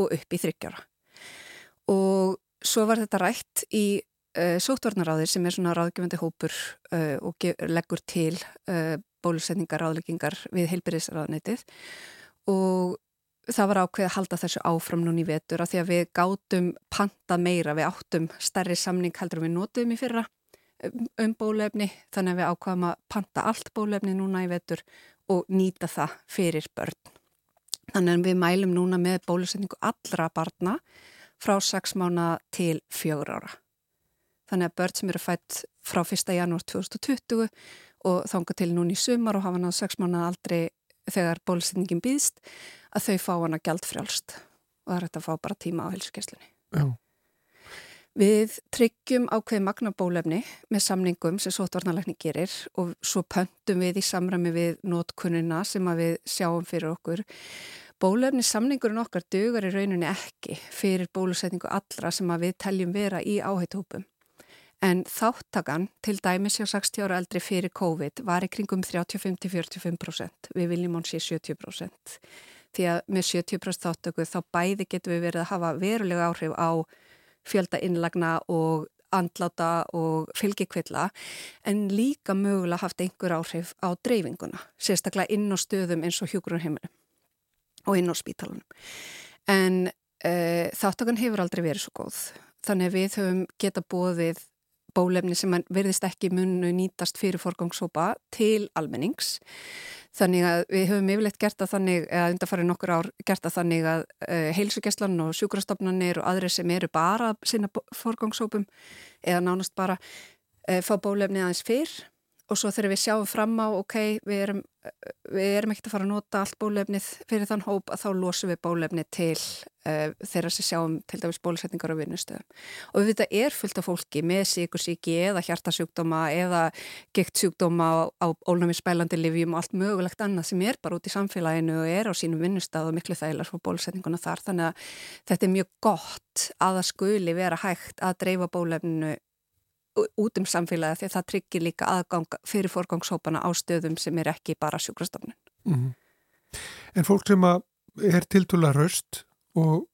og upp í þryggjára og svo var þetta rætt í uh, sótvarnaráðir sem er svona ráðgjöfandi hópur uh, og leggur til bólusetningar ráðleggingar við heilbyrðisraðnætið og það var ákveð að halda þessu áfram núni í vetur að því að við gátum panta meira, við áttum stærri samning heldur við nótum í fyrra um, um bólefni þannig að við ákvaðum að panta allt bólefni núna í vetur og nýta það fyrir börn. Þannig að við mælum núna með bólusetningu allra barna frá 6 mánu til 4 ára. Þannig að börn sem eru fætt frá 1. janúar 2020 og þánga til núni í sumar og hafa náðu 6 mánu aldrei þegar bólusetningin býðst að þau fá hana gældfrjálst og það er þetta að fá bara tíma á helsugesslunni. Við tryggjum ákveði magnabólefni með samningum sem sótvarnalækni gerir og svo pöntum við í samræmi við nótkunnina sem við sjáum fyrir okkur. Bólefni samningurinn okkar dugar í rauninni ekki fyrir bólusetningu allra sem við teljum vera í áhætthópum. En þáttakan til dæmis hjá 60 ára eldri fyrir COVID var í kringum 35-45%. Við viljum hún sé 70%. Því að með 70% þáttöku þá bæði getum við verið að hafa verulega áhrif á fjölda innlagna og andláta og fylgikvilla en líka mögulega haft einhver áhrif á dreifinguna, sérstaklega inn á stöðum eins og hjúgrunheiminu og inn á spítalunum. En uh, þáttökan hefur aldrei verið svo góð. Þannig að við höfum geta bóðið bólefni sem verðist ekki munu nýtast fyrir forgangshópa til almennings. Þannig að við höfum yfirleitt gert að þannig, eða undarfarið nokkur ár gert að þannig að uh, heilsugjastlan og sjúkrastofnanir og aðri sem eru bara sinna forgangshópum eða nánast bara uh, fá bólefni aðeins fyrr og svo þegar við sjáum fram á, ok, við erum, við erum ekkert að fara að nota allt bólefnið fyrir þann hóp að þá losum við bólefni til uh, þeirra sem sjáum til dæmis bólusetningar á vinnustöðum. Og við að er fullt af fólki með síkursíki eða hjartasjúkdóma eða gektsjúkdóma á, ólnami spælandi livjum og allt mögulegt annað sem er bara út í samfélaginu og er á sínum vinnustöð og miklu þægilar fyrir bólusetninguna þar. Þannig að þetta er mjög gott að það skuli vera hægt að dreifa bólefninu út um samfélagi því að það tryggir líka aðgang fyrir forgangshópana á stöðum sem er ekki bara sjúkrastofnun. Mm -hmm. En fólk sem er tiltúrlega raust og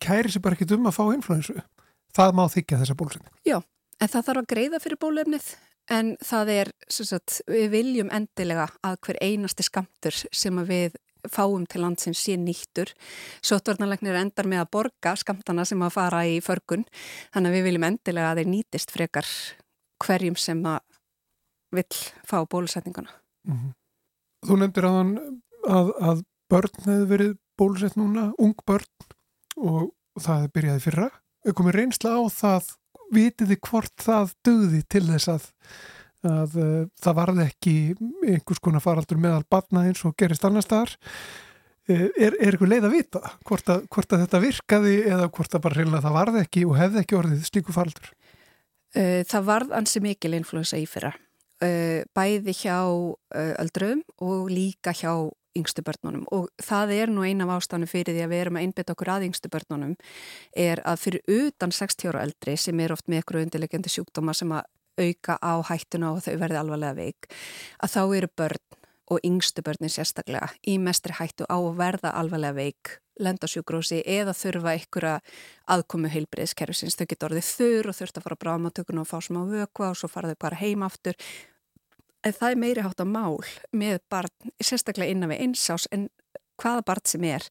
kæri sér bara ekki um að fá influensu, það má þykja þessa bólusetning? Já, en það þarf að greiða fyrir bólefnið en það er, sagt, við viljum endilega að hver einasti skamtur sem við fáum til landsins sé nýttur. Sjóttvarnalegnir endar með að borga skamtana sem að fara í förgun þannig að við viljum endilega að þeir nýtist frekar hverjum sem að vill fá bólusetninguna. Mm -hmm. Þú nefndir að, að, að börn hefur verið bólusett núna, ung börn og það byrjaði fyrra. Komum reynsla á það, vitiði hvort það döði til þess að að uh, það varði ekki einhvers konar faraldur meðal batna eins og gerist annar staðar. Uh, er, er eitthvað leið að vita hvort að, hvort að þetta virkaði eða hvort að bara reyna það varði ekki og hefði ekki orðið slíku faraldur? Uh, Það varð ansi mikil influensa í fyrra. Bæði hjá öldrum og líka hjá yngstu börnunum. Og það er nú eina af ástanu fyrir því að við erum að einbita okkur að yngstu börnunum er að fyrir utan 60 ára eldri sem er oft með ykkur undirlegjandi sjúkdóma sem að auka á hættuna og þau verði alvarlega veik að þá eru börn og yngstu börnin sérstaklega í mestri hættu á að verða alvarlega veik lendasjúgrósi eða þurfa einhverja aðkomu heilbreyðskerfisins. Þau getur orðið þurr og þurft að fara bráðmátökun og fá smá vökva og svo fara þau bara heim aftur. En það er meiri hátt að mál með barn, sérstaklega innan við einsás en hvaða barn sem er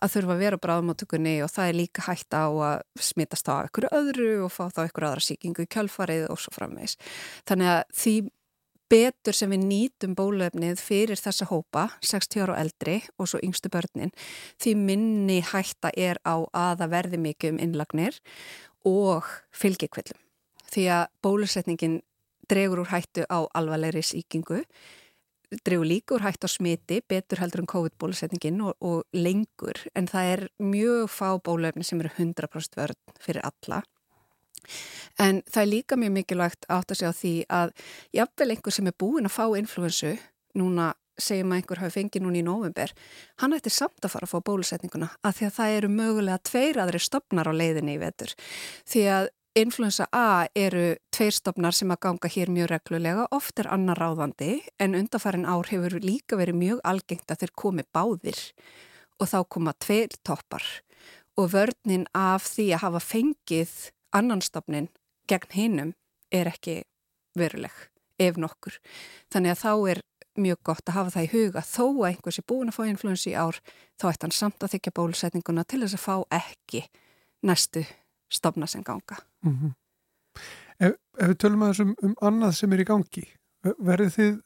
að þurfa að vera á bráðmáttökunni og það er líka hægt á að smittast á einhverju öðru og fá þá einhverju aðra síkingu í kjölfarið og svo framvegs. Þannig að því betur sem við nýtum bólefnið fyrir þessa hópa, 60 ára og eldri og svo yngstu börnin, því minni hætta er á að það verði mikið um innlagnir og fylgjikvillum. Því að bólusetningin dregur úr hættu á alvarlegri síkingu drefu líka úr hægt á smiti, betur heldur en COVID-bólusetningin og, og lengur en það er mjög fá bólefni sem eru 100% vörð fyrir alla. En það er líka mjög mikilvægt átt að segja á því að jafnvel einhver sem er búin að fá influensu, núna segjum að einhver hafi fengið núna í november, hann ætti samt að fara að fá bólusetninguna að því að það eru mögulega tveir aðri stopnar á leiðinni í vetur. Því að Influensa A eru tveirstofnar sem að ganga hér mjög reglulega, oft er annar ráðandi en undarfærin ár hefur líka verið mjög algengt að þeir komi báðir og þá koma tveir toppar og vörninn af því að hafa fengið annanstofnin gegn hinnum er ekki veruleg ef nokkur. Þannig að þá er mjög gott að hafa það í huga þó að einhvers er búin að fá influensi í ár þá ætti hann samt að þykja bólusetninguna til þess að fá ekki næstu stofna sem ganga. Mm -hmm. ef, ef við tölum að þessum um annað sem er í gangi, verður þið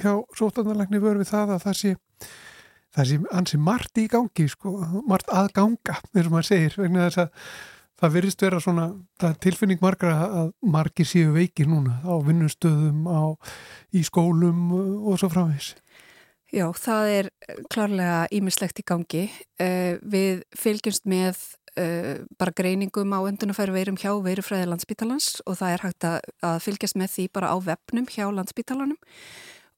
hjá sótarnarlegni verður við það að það sé, það sé ansi margt í gangi, sko, margt að ganga, eins og maður segir, vegna þess að það verðist vera svona, það er tilfinning margra að margir séu veiki núna á vinnustöðum, á, í skólum og svo framvegs. Já, það er klárlega ímislegt í gangi. Uh, við fylgjumst með uh, bara greiningum á öndunafæri veirum hjá veirufræði landsbítalans og það er hægt að, að fylgjast með því bara á vefnum hjá landsbítalanum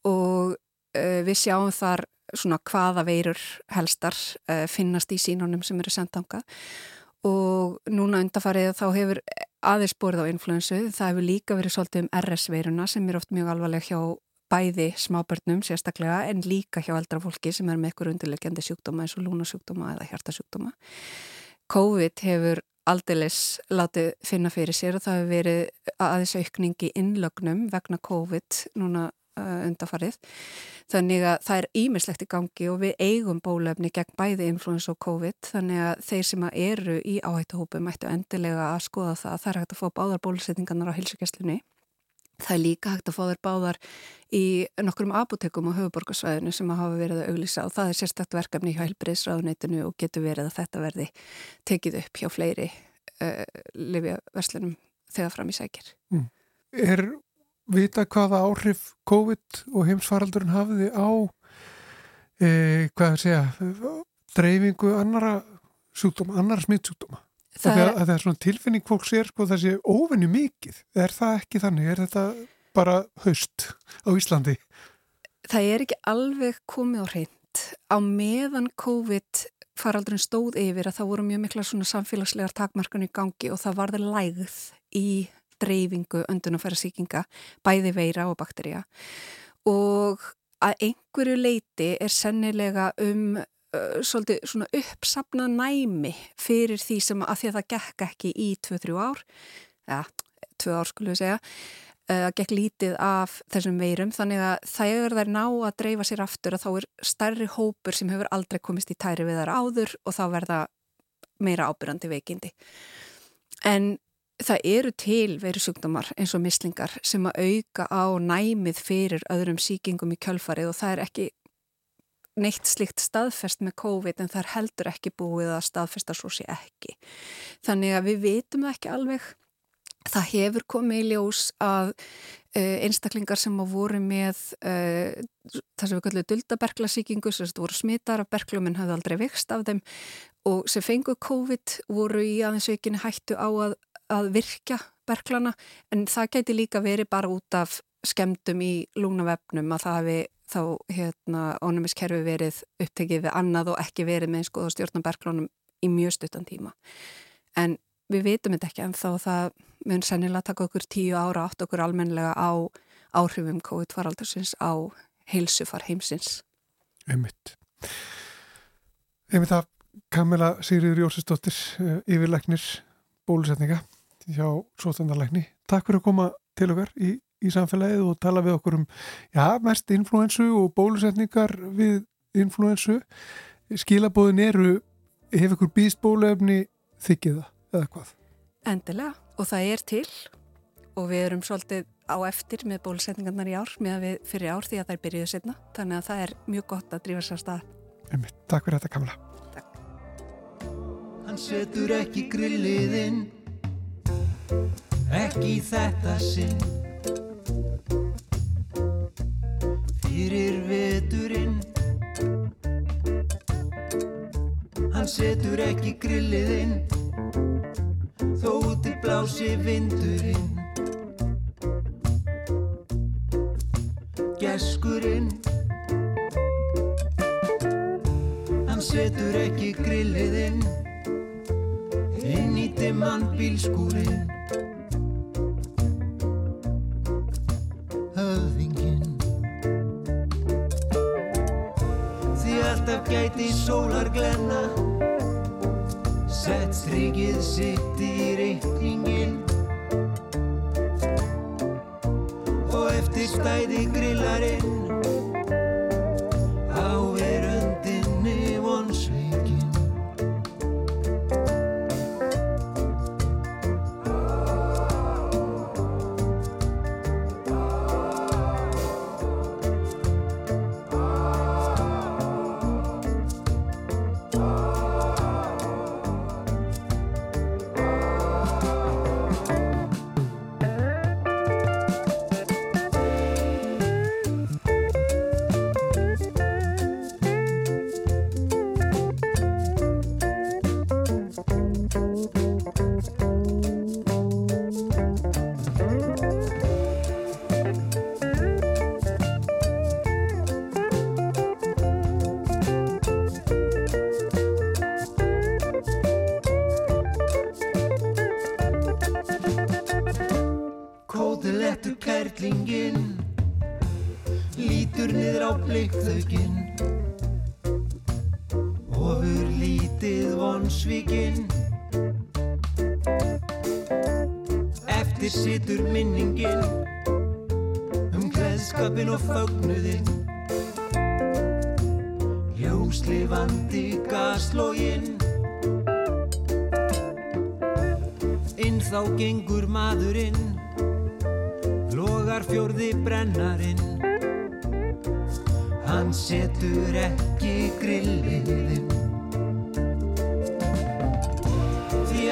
og uh, við sjáum þar svona hvaða veirur helstar uh, finnast í sínunum sem eru sendanga og núna undafarið þá hefur aðeins borð á influensu, það hefur líka verið svolítið um RS-veiruna sem er oft mjög alvarleg hjá bæði smábörnum sérstaklega en líka hjá eldra fólki sem er með ykkur undirlegjandi sjúkdóma eins og lúnasjúkdóma eða hjartasjúkdóma. COVID hefur aldeilis látið finna fyrir sér og það hefur verið aðeins aukning í innlögnum vegna COVID núna uh, undafarið. Þannig að það er ímislegt í gangi og við eigum bólefni gegn bæði influens og COVID þannig að þeir sem eru í áhættuhópum ættu endilega að skoða það. Það er hægt að fá báðar bólusetningarnar á hilsugjastlunni Það er líka hægt að fá þér báðar í nokkrum apotekum á höfuborgarsvæðinu sem að hafa verið að auglýsa og það er sérstakt verkefni hjá helbriðsraðunitinu og getur verið að þetta verði tekið upp hjá fleiri uh, livjaverslunum þegar fram í sækir. Mm. Er vita hvaða áhrif COVID og heimsfaraldurinn hafiði á eh, hvað segja, dreifingu annara sjúkdóma, annara smittsjúkdóma? Það er, það er svona tilfinning fólk sér sko sé óvenni mikið. Er það ekki þannig? Er þetta bara haust á Íslandi? Það er ekki alveg komið á hreint. Á meðan COVID faraldurinn stóð yfir að það voru mjög mikla svona samfélagslegar takmarkan í gangi og það varði lægð í dreifingu öndunafæra síkinga, bæði veira og bakterja. Og að einhverju leiti er sennilega um uh, svolítið svona uppsapna næmi fyrir því sem að því að það gekk ekki í 2-3 ár, ja, 2 ár skulle við segja, að uh, gekk lítið af þessum veirum þannig að þegar þær ná að dreifa sér aftur að þá er stærri hópur sem hefur aldrei komist í tæri við þar áður og þá verða meira ábyrjandi veikindi. En það eru til veru sjúkdómar eins og mislingar sem að auka á næmið fyrir öðrum síkingum í kjölfarið og það er ekki neitt slikt staðfest með COVID en það er heldur ekki búið að staðfesta svo sé ekki. Þannig að við vitum það ekki alveg. Það hefur komið í ljós að uh, einstaklingar sem á voru með uh, það sem við kallum duldaberglasíkingu, sem voru smittar af berglum en hafði aldrei vikst af þeim og sem fengu COVID voru í aðeins veikinni hættu á að, að virkja berglana en það gæti líka verið bara út af skemdum í lúnavefnum að það hefði þá hérna ónumiskerfi verið upptekið við annað og ekki verið með sko stjórnarberglónum í mjög stuttan tíma. En við veitum þetta ekki en þá það mun sennilega taka okkur tíu ára átt okkur almenlega á áhrifum COVID-faraldarsins á heilsufar heimsins. Einmitt. Einmitt að Kamila Sigriður Jósesdóttir eh, yfirleiknir bólusetninga hjá Sótandarleikni. Takk fyrir að koma til okkar í í samfélagið og tala við okkur um já, mest influensu og bólusetningar við influensu skilabóðin eru hefur ykkur býst bólefni þykkiða eða hvað? Endilega og það er til. Og við erum svolítið á eftir með bólusetningarnar í ár með að við fyrir ár því að það er byrjuð setna þannig að það er mjög gott að drífa sér stað. Einmitt. Takk fyrir þetta Kamila Takk. Hann setur ekki grilliðinn ekki þetta sinn fyrir veturinn. Hann setur ekki grilliðinn þó út í blási vindurinn. Geskurinn. Hann setur ekki grilliðinn inn. Í dimman bílskúrin gæti sólar glenna. Sett strykið sitt í reikningin Og eftir stæði grillarinn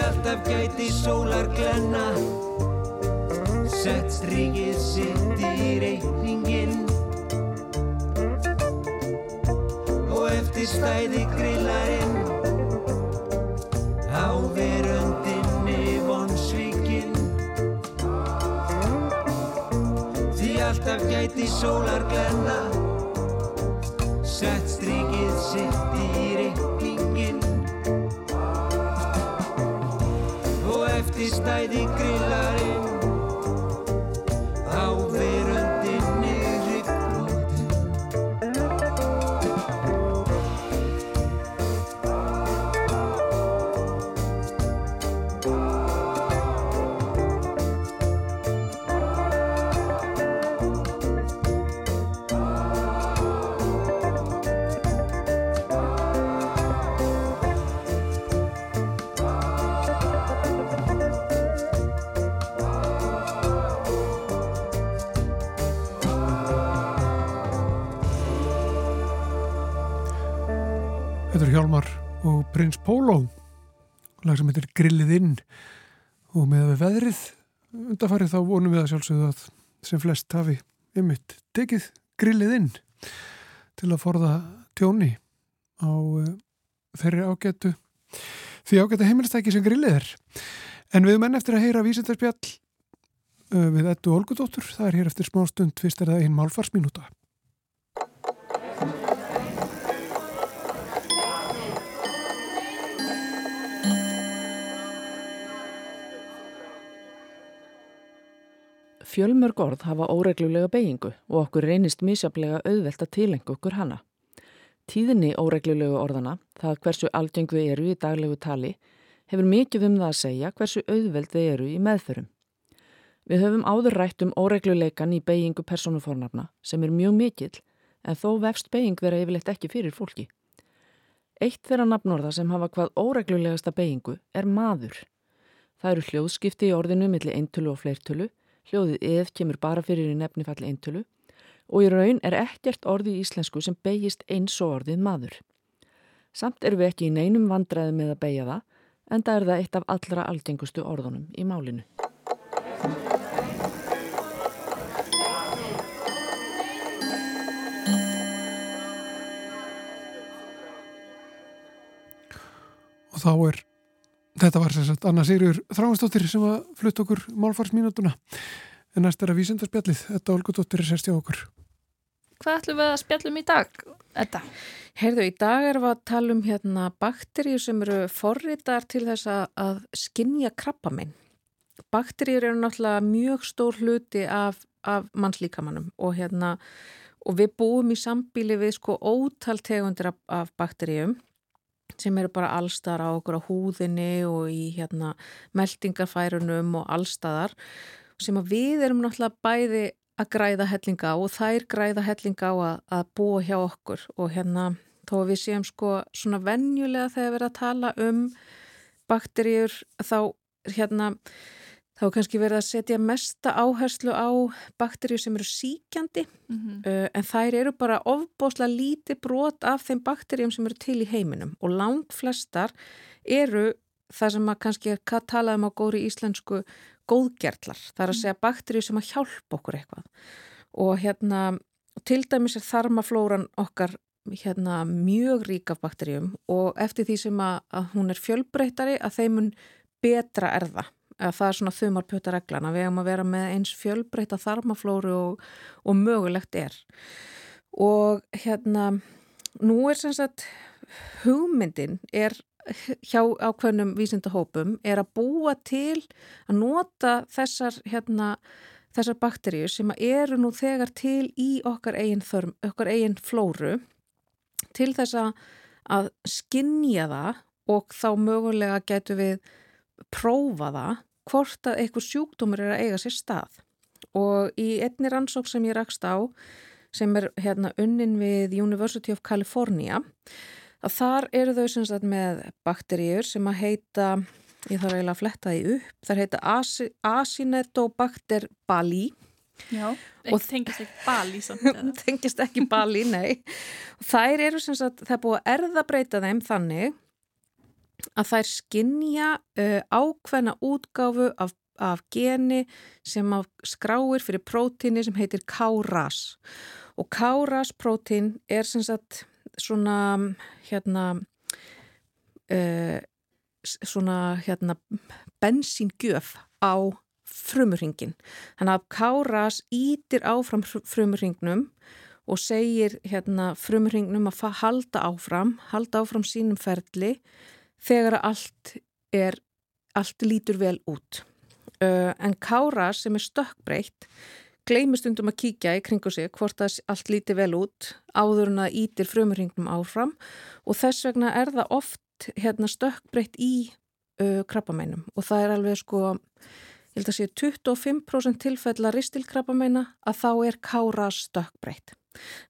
alltaf gæti sólar glenna. Sett strikið sitt í reikningin Og eftir stæði grillarinn. Á veröndinni vonsvíkin Því alltaf gæti sólar glenna. Sett strikið sitt í reikningin stæði grillarinn Prins Pólo lag sem heitir Grillið inn. Og með við veðrið undarfarið þá vonum við að sjálfsögðu að sem flest hafi ymmit tekið grillið inn til að forða tjóni á uh, þeirri ágættu því ágættu heimilstæki sem grillið er. En við menn eftir að heyra vísindarspjall uh, við Eddu Olgudóttur það er hér eftir smá stund fyrst er það einn málfarsminúta Fjölmörg orð hafa óreglulega beigingu og okkur reynist misjaflega auðvelt að tilengu okkur hana. Tíðinni óreglulegu orðana, það hversu algengu eru í daglegu tali, hefur mikið um það að segja hversu auðveld þeir eru í meðförum. Við höfum áður rætt um óregluleikan í beigingu persónufornafna sem er mjög mikill en þó vefst beiging vera yfirleitt ekki fyrir fólki. Eitt þeirra nafnorða sem hafa hvað óreglulegasta beigingu er maður. Það eru hljóðskipti í orðinu millir eintölu og fleirtölu Hljóðið eð kemur bara fyrir í nefnifalli eintölu og í raun er ekkert orði í íslensku sem beigist eins og orðið maður. Samt erum við ekki í neinum vandræði með að beigja það en það er það eitt af allra algengustu orðunum í málinu. og þá er þetta var sem sagt Anna Sigriður Þráinsdóttir sem að flutt okkur málfarsmínutuna en næst er að vísendarspjallið þetta Olgudóttir er sérst hjá okkur Hvað ætlum við að spjallum í dag, Edda? Heyrðu, í dag erum við að tala um hérna bakteríu sem eru forritar til þess að, að skinja krabbaminn. Bakteríur eru náttúrulega mjög stór hluti af, af mannslíkamannum og hérna og við búum í sambíli við sko ótal tegundir af, af bakteríum sem eru bara allstaðar á okkur á húðinni og í hérna meldingarfærunum og allstaðar sem að við erum náttúrulega bæði að græða hellinga á og þær græða hellinga á að, að búa hjá okkur. Og hérna þó að við séum sko svona venjulega þegar við erum að tala um bakteríur þá hérna þá kannski verið að setja mesta áherslu á bakteríur sem eru síkjandi Mm -hmm. uh, en þær eru bara ofbóslega lítið brot af þeim bakteríum sem eru til í heiminum og langt flestar eru það sem að kannski er talað um á góri íslensku góðgerlar. Það er að segja bakteríu sem að hjálpa okkur eitthvað og hérna til dæmis er þarmaflóran okkar hérna mjög rík af bakteríum og eftir því sem að, að hún er fjölbreytari að þeimun betra er það. Að það er svona þumarpjöta reglan að við hefum að vera með eins fjölbreyta þarmaflóru og, og mögulegt er. Og hérna nú er sem sagt hugmyndin er hjá ákveðnum vísindahópum er að búa til að nota þessar hérna þessar bakteríu sem eru nú þegar til í okkar eigin, þörm, okkar eigin flóru til þess að skinja það og þá mögulega getur við prófa það hvort að eitthvað sjúkdómur er að eiga sér stað. Og í einni rannsók sem ég rakst á, sem er hérna unnin við University of California, að þar eru þau sem sagt með bakteríur sem að heita, ég þarf eiginlega að fletta því upp, þar heita Acinetobacter bali. Já, og tengist ekki bali samt. tengist ekki bali, nei. Þær eru sem sagt, það er búið að erðabreita þeim þannig að þær skinja uh, ákveðna útgáfu af, af geni sem skráir fyrir prótíni sem heitir KRAS og KRAS prótín er sem sagt svona hérna uh, svona hérna bensíngjöf á frumurringin. Þannig að KRAS ítir áfram frumurringnum og segir hérna frumurringnum að halda áfram, halda áfram sínum ferli þegar allt er, allt lítur vel út. Uh, en kára sem er stökkbreytt gleymist undum að kíkja í kringu sig hvort það allt líti vel út áður en að ítir frumurringnum áfram og þess vegna er það oft hérna, stökkbreytt í uh, krabbameinum og það er alveg sko, ég held að sé 25% tilfella ristilkrabbameina að þá er kára stökkbreytt.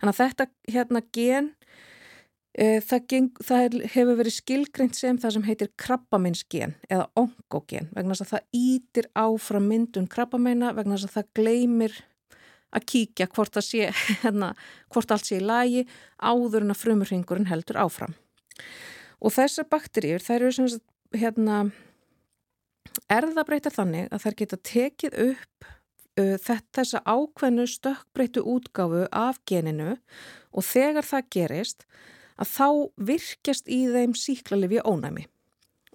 Þannig að þetta hérna gen það, geng, það hefur verið skilgreint sem það sem heitir krabbaminsgen eða onkogen vegna þess að það ítir áfram myndun krabbameina vegna þess að það gleymir að kíkja hvort, sé, hérna, hvort allt sé í lagi áður en að frumurringurinn heldur áfram. Og þessar bakteríur þær eru sem hérna, erðabreita þannig að þær geta tekið upp uh, þessa ákveðnu stökkbreytu útgáfu af geninu og þegar það gerist að þá virkjast í þeim síklarlifi ónæmi.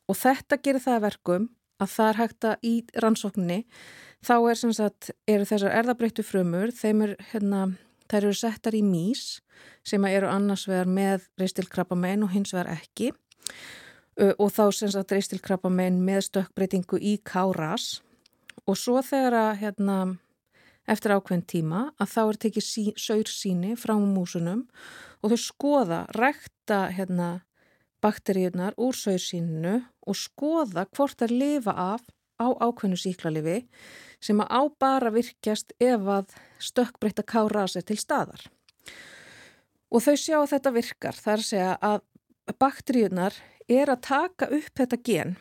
Og þetta gerir það verkum að það er hægt að í rannsókninni þá er sem sagt, eru þessar erðabreittu frumur, þeim er, hérna, þær eru settar í mís sem eru annars vegar með reystilkrabbamein og hins vegar ekki og þá sem sagt reystilkrabbamein með stökkbreytingu í káras og svo þegar að hérna eftir ákveðin tíma að þá er tekið sí, saur síni frá músunum og þau skoða, rekta hérna, bakteríunar úr saur síninu og skoða hvort þær lifa af á ákveðinu síklalifi sem að á bara virkjast ef að stökkbreytta káras er til staðar. Og þau sjá að þetta virkar, það er að segja að bakteríunar er að taka upp þetta gen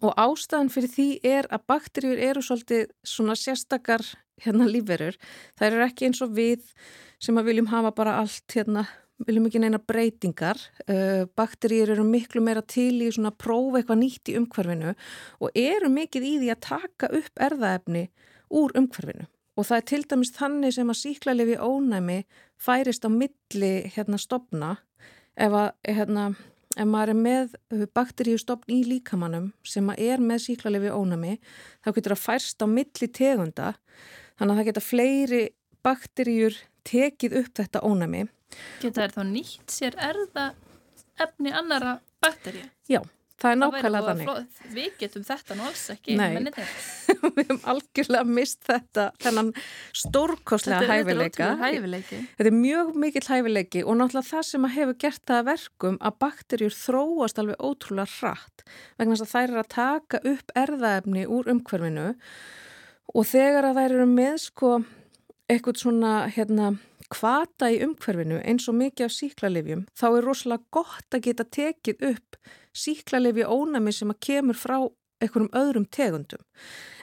og ástæðan fyrir því er að bakteríur eru svolítið svona sérstakar hérna lífverur. Það eru ekki eins og við sem að viljum hafa bara allt hérna, viljum ekki neina breytingar. Uh, bakteríur eru miklu meira til í svona prófa eitthvað nýtt í umhverfinu og eru mikið í því að taka upp erðaefni úr umhverfinu. Og það er til dæmis þannig sem að síklarlefi ónæmi færist á milli hérna stopna ef að hérna ef maður er með bakteríustofn í líkamannum sem er með síklarlefi ónami þá getur það færst á milli tegunda Þannig að það geta fleiri bakteríur tekið upp þetta ónami. Geta þær þá nýtt sér erða efni annara bakteríu? Já, það er nákvæmlega þannig. Við getum þetta nú alls ekki. Nei, við hefum algjörlega mist þetta, þennan stórkoslega þetta, hæfileika. Þetta er mjög mikill hæfileiki og náttúrulega það sem hefur gert það verkum að bakterjur þróast alveg ótrúlega hratt vegna þess að þær eru að taka upp erðaefni úr umhverfinu og þegar að þær eru með sko eitthvað svona hérna kvata í umhverfinu eins og mikið af síklarlefjum þá er rosalega gott að geta tekið upp síklarlefji ónami sem að kemur frá einhverjum öðrum tegundum.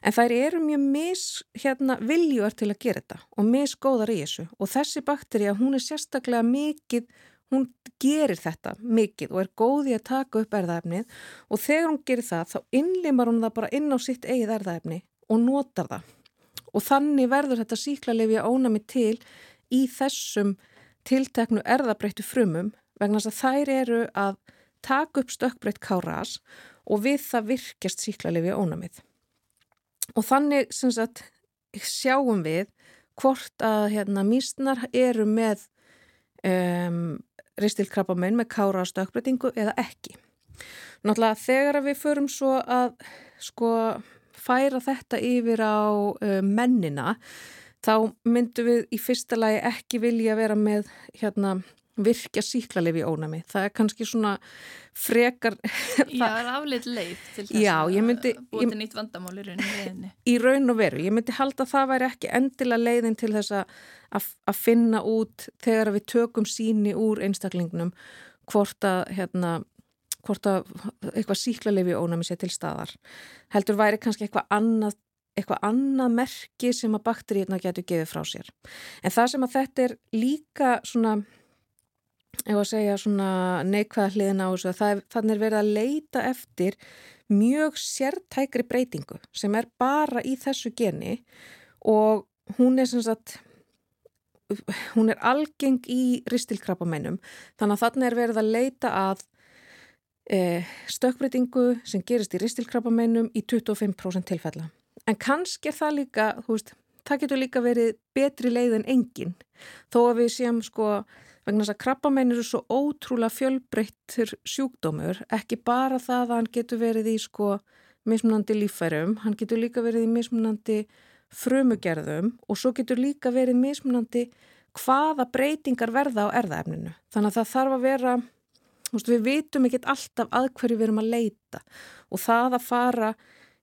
En þær eru mjög mis hérna viljuar til að gera þetta og misgóðar í þessu og þessi bakterja hún er sérstaklega mikið, hún gerir þetta mikið og er góði að taka upp erðaefnið og þegar hún gerir það þá innlimar hún það bara inn á sitt eigið erðaefni og notar það. Og þannig verður þetta síklarlefi ónami til í þessum tilteknu erðabreittu frumum vegna þess að þær eru að taka upp stökkbreytt káras og við það virkjast síklarlefi ónamið. Og þannig sagt, sjáum við hvort að hérna, mísnar eru með um, ristilkrabbamenn með kára stökkbreytingu eða ekki. Náttúrulega þegar við förum svo að sko færa þetta yfir á uh, mennina þá myndum við í fyrsta lagi ekki vilja vera með hérna virkja síklarlefi ónami. Það er kannski svona frekar... Já, það er afleitt leið til þess Já, myndi- að búið til nýtt vandamál í rauninni leiðinni. í raun og veru. Ég myndi halda að það væri ekki endilega leiðin til þess að, finna út þegar við tökum síni úr einstaklingnum hvort að, hérna, hvort að eitthvað síklarlefi ónami sé til staðar. Heldur væri kannski eitthvað annað eitthvað annað merki sem að bakteríuna getur gefið frá sér. En það sem að þetta er líka svona ef að segja svona neikvæða hliðin á þessu, er, þannig er verið að leita eftir mjög sértækri breytingu sem er bara í þessu geni og hún er sem sagt hún er algeng í ristilkrabbamennum þannig að þannig er verið að leita að e, stökkbreytingu sem gerist í ristilkrabbamennum í 25% tilfella. En kannski er það líka, veist það getur líka verið betri leið en engin. Þó að við séum sko vegna þess að krabbamenn eru svo ótrúlega fjölbreyttur sjúkdómur, ekki bara það að hann getur verið í sko mismunandi lífærum, hann getur líka verið í mismunandi frumugerðum og svo getur líka verið mismunandi hvaða breytingar verða á erðaefninu. Þannig að það þarf að vera, veist, við vitum ekkert alltaf að hverju við erum að leita og það að fara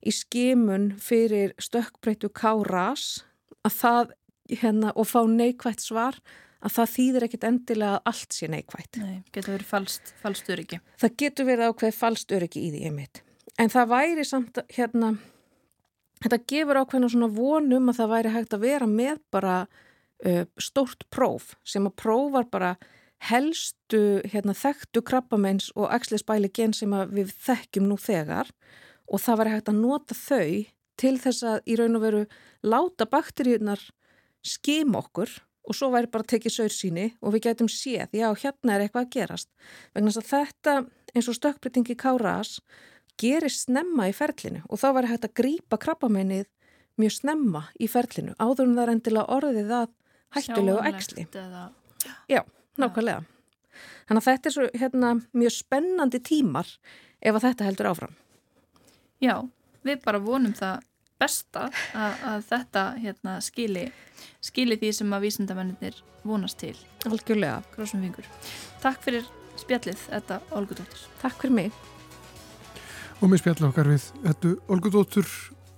í skimun fyrir stökkbreytu káras að það, hérna, og fá neikvægt svar að það þýðir ekkit endilega að allt sé neikvægt. Nei, getur verið falskt, falskt öryggi. Það getur verið ákveð falskt öryggi í því einmitt. En það væri samt hérna, þetta gefur ákveðna svona vonum að það væri hægt að vera með bara uh, stórt próf sem að prófar bara helstu hérna, þekktu krabbamenns og axlisbæli gen sem við þekkjum nú þegar og það væri hægt að nota þau til þess að í raun og veru láta bakteríunar skim okkur og svo væri bara tekið saursýni og við getum séð, já, hérna er eitthvað að gerast. Vegna þess að þetta, eins og stökkbreytingi káras, gerir snemma í ferlinu og þá væri hægt að grípa krabbamennið mjög snemma í ferlinu, áður en það er endilega orðið að hættulegu ægsli. Eða... Já, nákvæmlega. Þannig að þetta er svo hérna, mjög spennandi tímar ef að þetta heldur áfram. Já, við bara vonum það besta að, að þetta hérna, skili, skili því sem að vísindamennir vonast til. Algjörlega. Grósum fingur. Takk fyrir spjallið, þetta Olgudóttir. Takk fyrir mig. Og með spjallið okkar við þetta Olgudóttir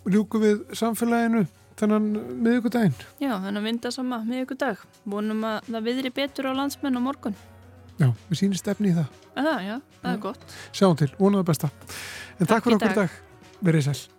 ljúku við samfélaginu þennan miðugudaginn. Já, þennan vindasama miðugudag. Vonum að það viðri betur á landsmenn á morgun. Já, við sýnum stefni í það. Það, já, það er gott. Sjáum til, vonaðu besta. En takk, Takk fyrir okkur í dag. Verið sæl.